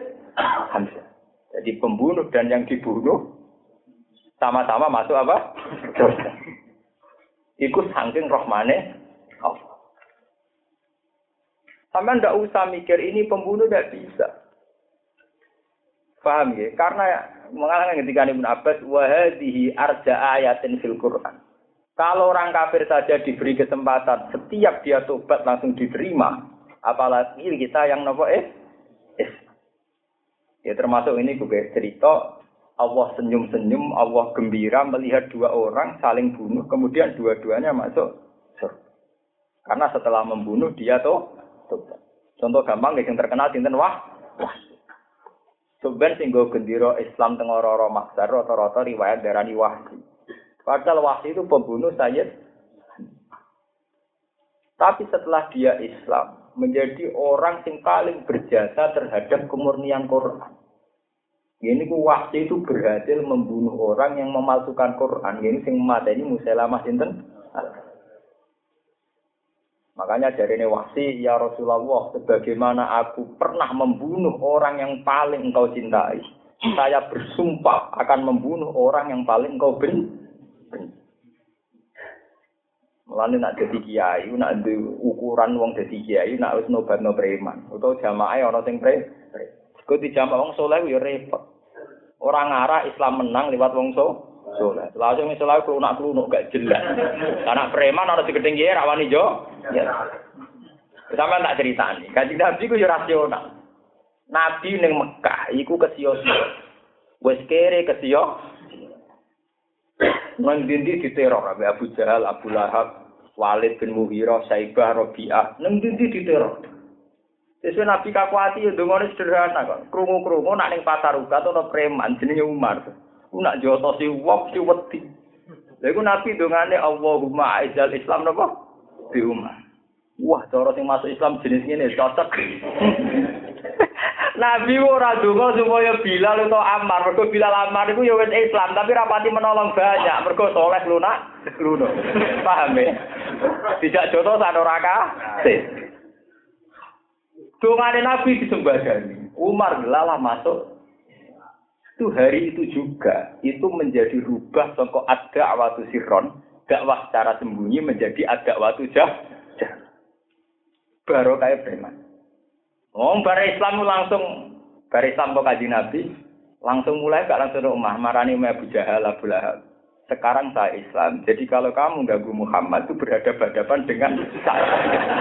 [SPEAKER 1] Hamzah. Jadi pembunuh dan yang dibunuh sama-sama masuk apa? Dosa. Iku saking rohmane. Sama ndak usah mikir ini pembunuh tidak bisa. Paham ya? Karena mengalami ketika Ibn Abbas wahadihi arja ayatin fil Quran. Kalau orang kafir saja diberi kesempatan, setiap dia tobat langsung diterima. Apalagi kita yang nopo eh, eh. Ya termasuk ini gue cerita Allah senyum-senyum, Allah gembira melihat dua orang saling bunuh, kemudian dua-duanya masuk. Karena setelah membunuh dia tuh tobat. Contoh gampang yang terkenal sinten wah wah. Sebenarnya sing gendiro Islam teng ora maksar rata-rata riwayat darani wahsi. Padahal wahsi itu pembunuh Sayyid. Tapi setelah dia Islam, menjadi orang yang paling berjasa terhadap kemurnian Quran. Ini ku wahsi itu berhasil membunuh orang yang memalsukan Quran. Ini sing mata ini Musailamah sinten. Makanya dari ini wahsi ya Rasulullah, sebagaimana aku pernah membunuh orang yang paling engkau cintai, saya bersumpah akan membunuh orang yang paling engkau benci. Mulane nak dadi kiai, nak ukuran wong dadi kiai, nak wis nobatno preman, utawa jamaah ana sing pre. Kok dijamaah wong saleh ya repot. Orang ngarah Islam menang lewat wong so, soleh. Langsung misalnya aku nak kelunuk gak jelas. Anak preman harus digedeng ya rawani jo. Ya. Sama tak cerita nih. Kaji Nabi ku rasional. Nabi neng Mekah, iku kesio-sio. Wes kere kesio. Nang dindi diteror Abu Abu Jahal, Abu Lahab, Walid bin Mughirah, Saibah, Robi'ah. Nang dindi diteror. Sesuai Nabi kakuati ya dongone sederhana kok. Krungu-krungu nak ning pasar uga ana preman jenenge Umar. Ku nak jotosi wong si wedi. Lha iku Nabi dongane Allahumma aizal Islam napa? Di Umar. Wah, cara sing masuk Islam jenis ngene cocok. Nabi ora donga supaya Bilal atau Ammar, mergo Bilal Ammar iku ya wis Islam, tapi rapati menolong banyak, mergo soleh lunak, lunak. Paham ya? Tidak jotos sak ora Dongane Nabi disembadani. Umar gelalah masuk. Itu hari itu juga itu menjadi rubah songko ada waktu siron dakwah secara sembunyi menjadi ada waktu jah. Baru kayak preman. Oh, bara Islam langsung bara Islam kok kaji Nabi langsung mulai gak langsung rumah marani Abu Jahal Abu Lahab sekarang saya Islam. Jadi kalau kamu ganggu Muhammad itu berhadapan-hadapan dengan saya.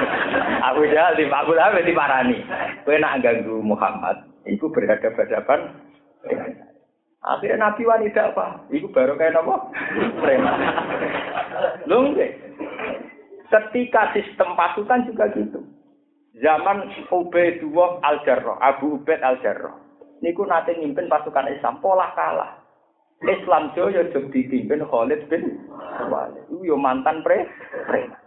[SPEAKER 1] Aku Jahal di Abu Lahab di Parani. Kue nak ganggu Muhammad, itu berhadapan-hadapan dengan. Akhirnya Nabi wanita apa? Itu baru kayak apa? Preman. Lu Ketika sistem pasukan juga gitu. Zaman Ubaidullah Al-Jarrah, Abu Ubaid Al-Jarrah. Niku nanti ngimpin pasukan Islam, pola kalah. Islam Jaya jog dipimpin Khalid bin Walid. Itu yo mantan pre preman.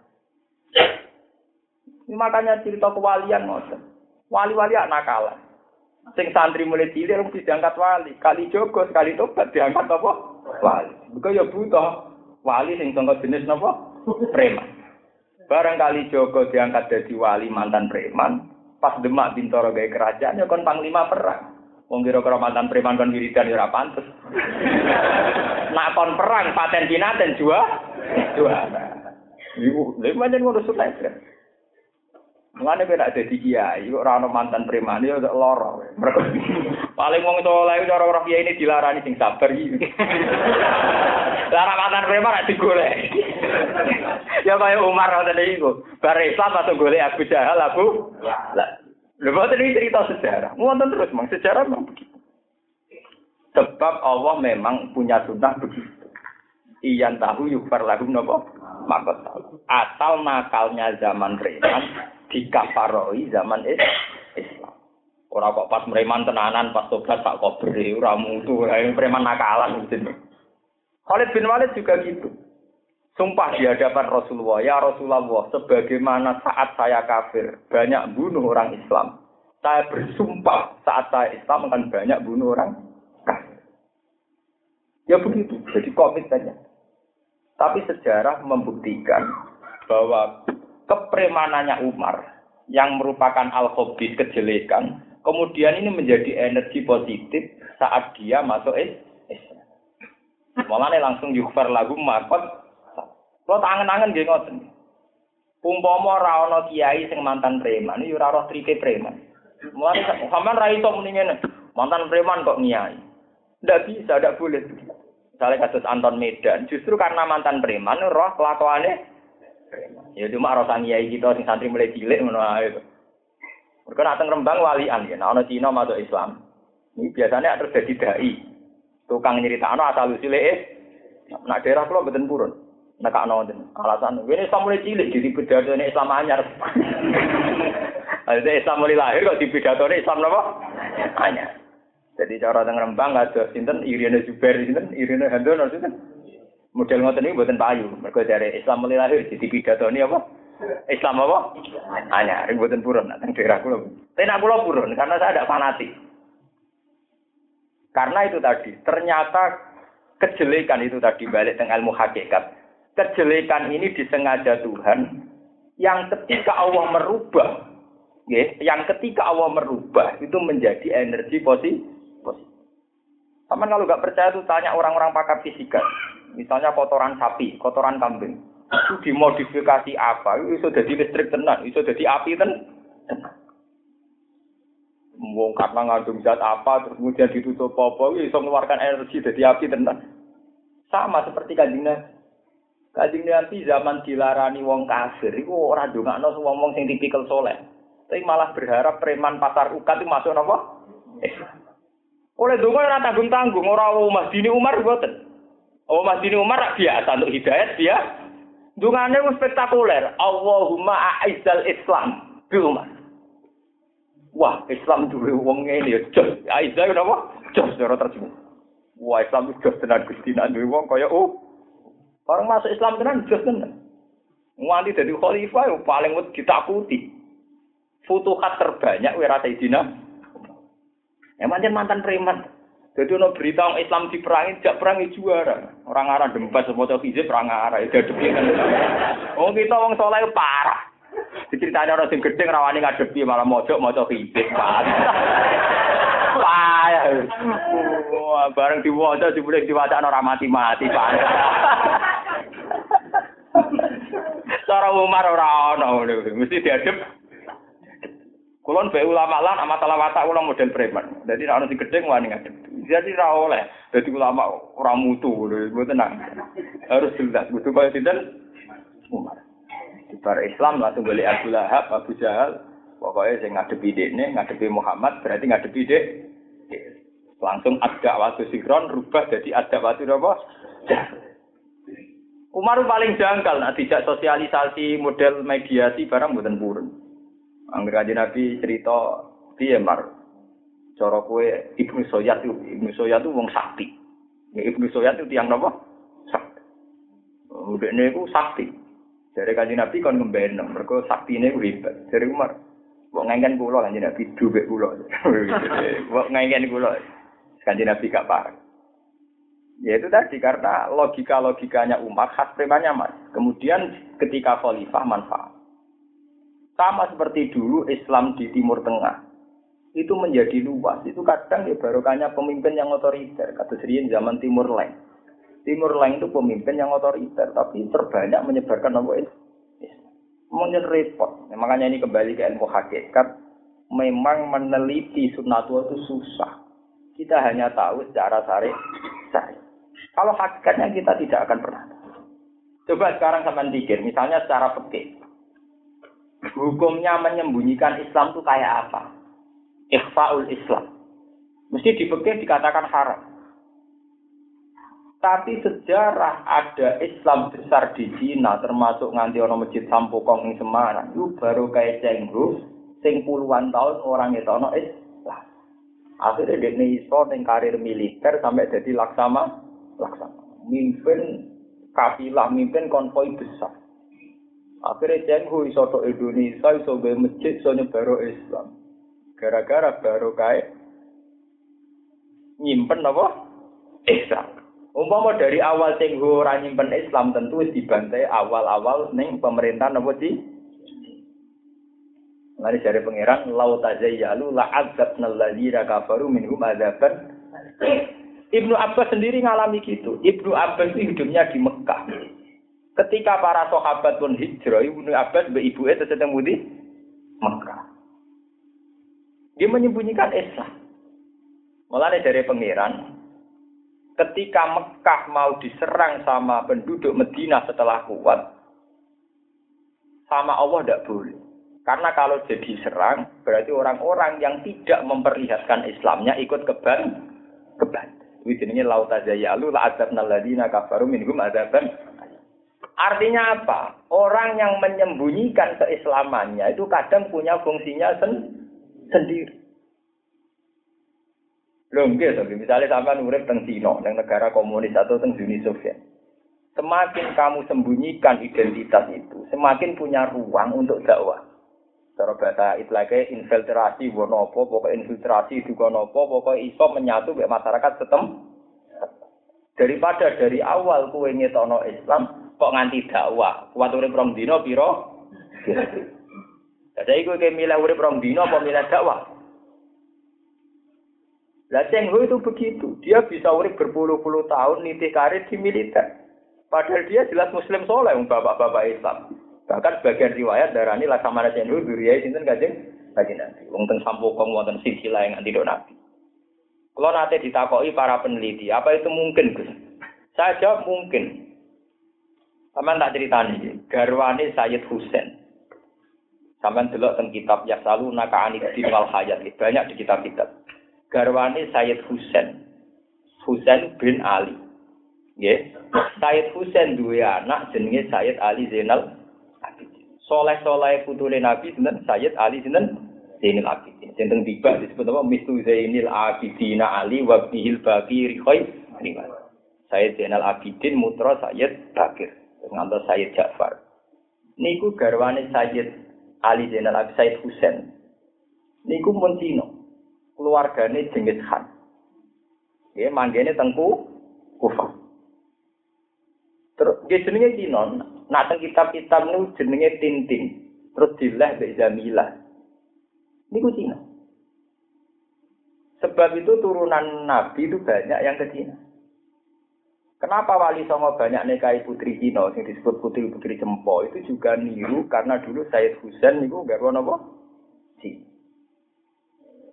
[SPEAKER 1] Makanya cerita kewalian ngoten. Wali-wali anak kalah. Sing santri mulai cilik mesti diangkat wali. Kali Joko sekali tobat diangkat apa? Wali. Bukan ya butuh wali sing tonggo jenis napa? Preman. Barang kali diangkat jadi wali mantan preman, pas Demak Bintoro gaya kerajaan ya kon panglima perang. Wong kira-kira mantan preman kon wiridan ya ora pantes. Nak kon perang paten pinaten jua juara. Iku lha pancen ngono sukses. Mulane kowe nek dadi kiai kok ora ono mantan preman ya lara. Mergo paling wong saleh cara ora kiai ini dilarani sing sabar iki. Lara mantan preman nek digolek. ya kaya Umar ngoten iku. Bar Islam atau golek Abu Jahal Abu. Lah Lha ini cerita sejarah. Wonten terus mang sejarah memang begitu. Sebab Allah memang punya sunnah begitu. Iyan tahu yukfar lahum nopo maka tahu. Asal nakalnya zaman preman dikafaroi zaman Islam. Orang kok pas preman tenanan pas tobat pak kobri ora mutu ora preman nakalan gitu. Khalid bin Walid juga gitu. Sumpah di hadapan Rasulullah, ya Rasulullah, sebagaimana saat saya kafir, banyak bunuh orang Islam. Saya bersumpah saat saya Islam akan banyak bunuh orang kafir. Ya begitu, jadi komit saja. Tapi sejarah membuktikan bahwa kepremanannya Umar yang merupakan al-khobis kejelekan, kemudian ini menjadi energi positif saat dia masuk Islam. Malah langsung yukfar lagu markot kalau tangan-tangan nggih ngoten. Umpama ora kiai sing mantan preman, iki ora roh trike preman. Mulane sampean ra iso muni mantan preman kok kiai. Ndak bisa, ndak boleh. Misalnya kasus Anton Medan, justru karena mantan preman, roh kelakuannya. Ya cuma sang kiai kita sing santri mulai cilik ngono ae. Mereka nak Rembang walian ya, ono Cina masuk Islam. Ini biasanya terjadi dai. Tukang nyeritakno asal usule eh. Nak daerah kula mboten purun. nekak nonton alasan ini Islam mulai cilik jadi pidato Islam anyar ada Islam mulai lahir kok di Islam apa anyar jadi cara dengan rembang ada sinten Irina Zubair sinten Irina Handono sinten model ngoten ini buatan payu mereka dari Islam mulai lahir jadi pidato ini apa Islam apa? Anyar, mboten purun teng daerah kula. Tapi nak kula purun karena saya tidak fanatik. Karena itu tadi, ternyata kejelekan itu tadi balik dengan ilmu hakikat. Kejelekan ini disengaja Tuhan yang ketika Allah merubah, ya, yang ketika Allah merubah itu menjadi energi positif. Sama kalau nggak percaya tuh tanya orang-orang pakar fisika. Misalnya kotoran sapi, kotoran kambing. Itu dimodifikasi apa? Itu jadi listrik tenang, itu jadi api tenang. Wong karena ngandung zat apa, terus kemudian ditutup apa, bisa mengeluarkan energi jadi api tenang. Sama seperti kajian Nabi. Nabi zaman dilarani wong kafir, itu orang juga no semua wong sing tipikal soleh. Tapi malah berharap preman pasar ukat itu masuk? Eh. Oleh dulu orang tanggung tanggung, orang Umar Dini Umar buatan. Oh Mas Dini Umar biasa untuk hidayat dia. Dungane spektakuler. Allahumma a'izzal Islam bi Umar. Wah, Islam duwe wong ngene ya jos. Aizzah napa? Jos cara terjemah. Wah, Islam itu jos tenan Gusti nak duwe wong kaya oh. Orang masuk Islam tenan jos tenan. Nganti dadi khalifah yang paling ditakuti. Futuhat terbanyak wira Sayyidina. Emang mantan preman. Jadi ono berita orang Islam diperangi, jak perangi juara. Orang Arab dempet semua tuh hijab perang Arab itu depi kan. Oh kita orang soleh parah. Diceritanya orang sing gedeng rawani ngadepi malah mojok mojok hijab Payah. Wah, bareng diwaca dibulek diwaca orang mati-mati pak. Cara Umar ora ono mesti diadep Kulon be ulama lan amat watak kula model preman. Dadi nek ana sing gedhe wani ngadep. Jadi ra oleh. Dadi ulama ora mutu mboten tenang. Harus jelas kudu kaya sinten Umar. Bar Islam langsung beli Abu Lahab, Abu Jahal. Pokoknya sing ngadepi dekne, ngadepi Muhammad berarti ngadepi dek. Langsung ada waktu sikron rubah jadi ada waktu apa? Umar paling jangkal, nah tidak sosialisasi model mediasi barang buatan purun. Angger kanjeng Nabi cerita piye mar. Cara kowe Ibnu Soyat itu, Ibnu Soyat itu wong sakti. Ya, Ibnu Soyat itu tiang napa? Sakti. Udekne iku sakti. Dari kanjeng Nabi kon ngembeno, mergo saktine ku hebat. Dari Umar, kok ngengken kula kanjeng Nabi dhuwit kula. Kok ngengken kula. Kanjeng Nabi gak parah. Ya itu tadi karena logika-logikanya Umar khas premannya mas. Kemudian ketika khalifah manfaat. Sama seperti dulu Islam di Timur Tengah. Itu menjadi luas. Itu kadang ya barokahnya pemimpin yang otoriter. Kata Serian zaman Timur Leng. Timur Leng itu pemimpin yang otoriter. Tapi terbanyak menyebarkan nama. Mungkin repot. Ya, makanya ini kembali ke ilmu hakikat. Memang meneliti sunnatu itu susah. Kita hanya tahu secara sari. sari. Kalau hakikatnya kita tidak akan pernah. Coba sekarang sama pikir. Misalnya secara fikih Hukumnya menyembunyikan Islam itu kayak apa? Ikhfaul Islam. Mesti dipikir dikatakan haram. Tapi sejarah ada Islam besar di Cina, termasuk nganti orang masjid Sampokong di Semarang, itu baru kayak cenggu, sing puluhan tahun orang itu ono Islam. Akhirnya dia iso ning karir militer sampai jadi laksama, laksama. Mimpin kafilah, mimpin konvoi besar. Akhirnya cenghu iso tok Indonesia iso gawe masjid iso nyebaro Islam. Gara-gara baru kae nyimpen apa? Islam. Umpama dari awal cenghu ora nyimpen Islam tentu dibantai awal-awal ning pemerintah apa sih? Mari dari pangeran lau tazayyalu la adzabna alladziina kafaru minhum adzaban. Ibnu Abbas sendiri ngalami gitu. Ibnu Abbas itu hidupnya di Mekah. Ketika para sahabat pun hijrah, Ibnu Abbas be ibu itu sedang di Mekah. Dia menyembunyikan Islam. Mulai dari pangeran, ketika Mekah mau diserang sama penduduk Medina setelah kuat, sama Allah tidak boleh. Karena kalau jadi serang, berarti orang-orang yang tidak memperlihatkan Islamnya ikut keban, keban. Itu jenenge lautazayalu la adzabna alladziina kafaru minhum adzaban Artinya apa? Orang yang menyembunyikan keislamannya itu kadang punya fungsinya sen sendiri. Loh, nggih to, misalnya sampean urip teng Cina, teng negara komunis atau teng Uni Soviet. Semakin kamu sembunyikan identitas itu, semakin punya ruang untuk dakwah. Cara bahasa lagi infiltrasi wonopo, pokok infiltrasi juga nopo, pokok iso menyatu ke masyarakat setem. Daripada dari awal kue ngetono Islam, kok nganti dakwah. Kuat urip rong dino piro? Jadi kue kayak milih urip rong dino apa milih dakwah? Lah Cheng itu begitu. Dia bisa urip berpuluh-puluh tahun nitih karir di militer. Padahal dia jelas muslim soleh, bapak-bapak Islam. Bahkan sebagian riwayat darah ini laksamana cendu duriya sinten kajeng kaji nabi. Wong ten sampokong wonten silsilah yang anti nabi. Kalau nanti ditakoi para peneliti, apa itu mungkin Gus? Saya jawab mungkin. Sama tak cerita nih, garwani Sayyid Husain. Sama delok tentang kitab ya selalu naka anidin wal hayat. Banyak di kitab-kitab. Garwani Sayyid Husain. Husain bin Ali. Nggih. Said Husain duwe anak jenenge Said Ali Zainal. Soleh-soleh putune Nabi sinten Said Ali sinten Zainal Abidin. Sinten tiba disebut apa Mistu Zainil Abidin Ali wa bihil Bakir khoi Said Zainal Abidin mutra Said Bakir. Ngantos Said Ja'far. Niku garwane Said Ali Zainal Abidin Said Husain. Niku mun Keluargane Jenghis Khan. Nggih manggene tengku Kufah. Terus dia jenenge Kinon. Nah teng kitab-kitab nu jenenge Tintin. Terus dilah mbek Jamila. Niku Cina. Sebab itu turunan Nabi itu banyak yang ke Cina. Kenapa Wali Songo banyak nikahi putri Cina yang disebut putri-putri Cempo itu juga niru karena dulu Sayyid Husain niku garwa napa? Cina.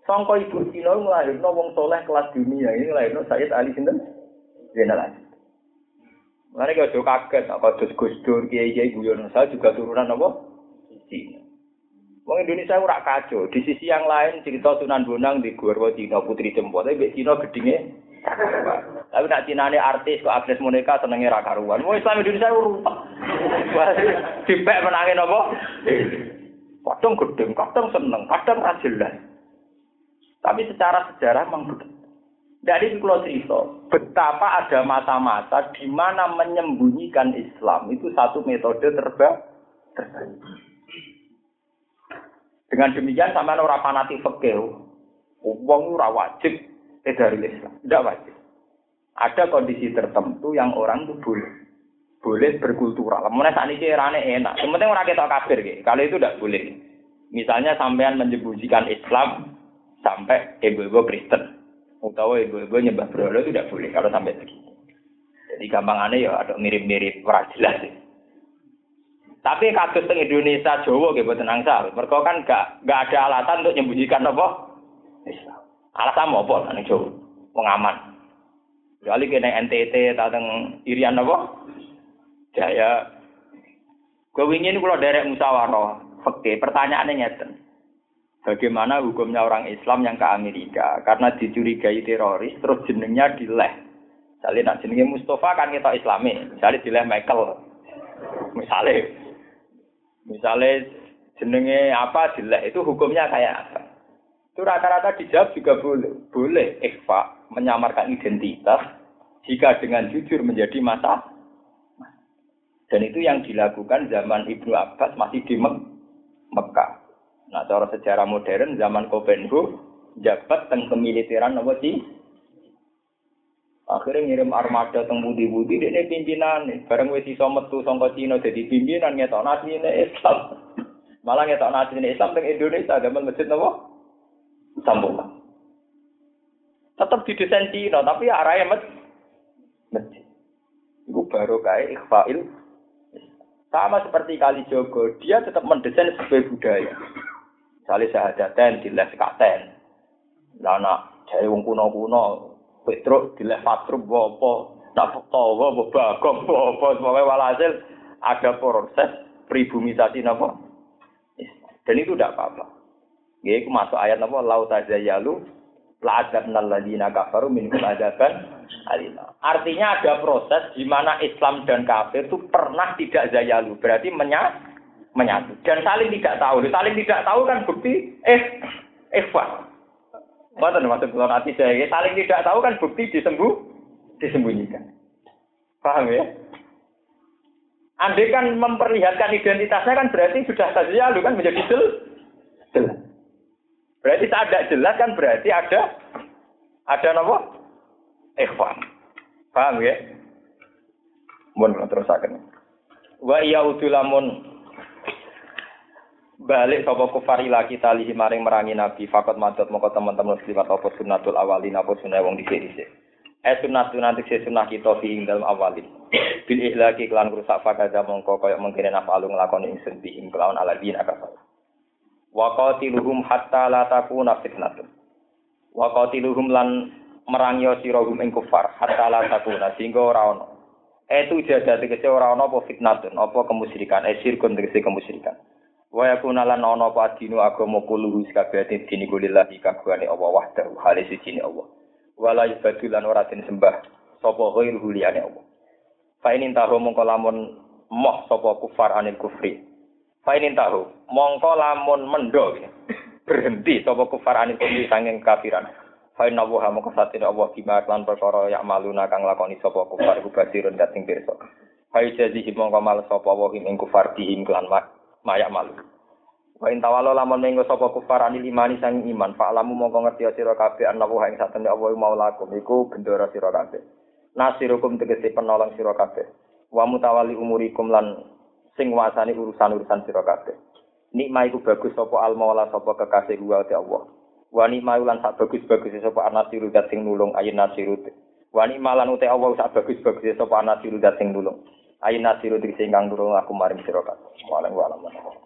[SPEAKER 1] Songko ibu Cina nglahirno wong soleh kelas dunia ini nglahirno Sayyid Ali sinten? Zainal Abidin. Mana kalau kaget, apa terus Gus Dur, Kiai Kiai Guyon, saya juga turunan apa? Cina. Wong Indonesia ora kacau. Di sisi yang lain cerita Sunan Bonang di Gorwo Cina Putri Jempol, tapi Cina gedinge. Tapi nak ini artis kok akses moneka senengnya raka ruan. Mau Islam Indonesia rupa. Dipek menangin apa? Kadang gedeng, kadang seneng, kadang rajilah. Tapi secara sejarah memang begitu. Dari kalau cerita, betapa ada masa-masa di mana menyembunyikan Islam itu satu metode terbaik. Dengan demikian sama orang fanatik fakir, uang ora wajib dari Islam, tidak wajib. Ada kondisi tertentu yang orang itu boleh boleh berkultural. Mulai saat ini rane enak. Sementing orang kita kafir, gitu. kalau itu tidak boleh. Misalnya sampean menyembunyikan Islam sampai ibu-ibu Kristen utawa ibu-ibu nyembah berhala itu tidak boleh kalau sampai begitu. Jadi gampang aneh ya ada mirip-mirip ora jelas sih. Tapi kasus teng Indonesia Jawa gitu tenang sal. Mereka kan gak gak ada alasan untuk menyembunyikan apa Islam. Alasan apa nang Jawa? Pengaman. Kecuali kena NTT atau teng Irian apa? Jaya. Gue ingin kalau derek musyawarah. Oke, pertanyaannya nyeten. Bagaimana hukumnya orang Islam yang ke Amerika karena dicurigai teroris terus jenengnya dileh. Misalnya nak jenengnya Mustafa kan kita Islami, misalnya dileh Michael. Misalnya, misalnya jenenge apa dileh itu hukumnya kayak apa? Itu rata-rata dijawab juga boleh. Boleh ikhfa menyamarkan identitas jika dengan jujur menjadi masa. Dan itu yang dilakukan zaman Ibnu Abbas masih di Mekah. Nah, cara sejarah modern zaman Kopenhu jabat teng kemiliteran apa sih? Akhirnya ngirim armada teng budi-budi ini pimpinan. Bareng wis iso metu sangka Cina jadi pimpinan ngetok Islam. Malah ngetok nasi ini Islam teng Indonesia zaman masjid napa? Sambung. Tetap didesain Cina tapi arahnya masjid. Iku baru kayak ikhfail sama seperti Kali Jogo, dia tetap mendesain sebagai budaya. Misalnya sahadaten di les katen. Lana jaya wong kuno-kuno. Petruk di les fatrub apa. Nak tawa apa bagong apa. Semuanya walhasil ada proses pribumisasi apa. Dan itu tidak apa-apa. Ya, itu masuk ayat apa? Lau tajayalu la'adab naladina kafaru minkum adaban alina. Artinya ada proses di mana Islam dan kafir itu pernah tidak zayalu. Berarti menyatu menyatu dan saling tidak tahu. Saling tidak tahu kan bukti eh ikhwan. Mana maksud kalau nanti saya saling tidak tahu kan bukti disembuh disembunyikan. Paham ya? Andai kan memperlihatkan identitasnya kan berarti sudah saja kan menjadi jelas. Berarti tak ada jelas kan berarti ada ada apa? Ikhwan. Paham ya? Mohon terus akan. Wa iya udulamun balik sapa kufar ila kita lihi maring merangi nabi fakot madot moko teman-teman muslimat apa sunnatul awalin apa sunah wong dhisik-dhisik eh sunnatul nanti se sunah kita fi ing dalem awalin bil ihlaki kelan rusak fakada mongko kaya mengkene nafalu nglakoni ingsun bi ing aladin akasal wa qatiluhum hatta la takuna fitnatun wa lan merangi sira hum ing kufar hatta la takuna sehingga ora ono itu jadah tegese ora ono apa fitnatun apa kemusyrikan eh sirkun tegese kemusyrikan Wa yakuna lan ana apa dinu agama kuluhu sakabehane dini kulillahi kagungane Allah wahdahu hale siji Allah. Wala ibadu lan ora den sembah sapa ghairu liyane Allah. Fa in tahu mongko lamun moh sapa kufar anil kufri. Fa in tahu mongko lamun mendo berhenti sapa kufar anil kufri sanging kafiran. Fa inna wa mongko satine Allah bima lan perkara ya maluna kang lakoni sapa kufar iku basirun dating pirsa. Fa jazihi mongko males sapa wa ing kufar dihim kelan mayak malu. Wa in tawalo lamun mengko sapa kufar anil imani sang iman, fa alamu mongko ngerti sira kabeh annahu ing satene Allah maulakum iku bendera sira kabeh. Nasirukum tegese penolong sira kabeh. Wa mutawali umurikum lan sing wasani urusan-urusan sira kabeh. Nikmah iku bagus sapa al maula sapa kekasih wa Allah. Wa nikmah lan sak bagus-bagus sapa anasiru dat sing nulung ayin nasiru. Wa nikmah lan uti Allah sak bagus-bagus sapa anasiru dat sing nulung. Ayin nasiru sing kang nulung aku maring sira kabeh. Wallahu.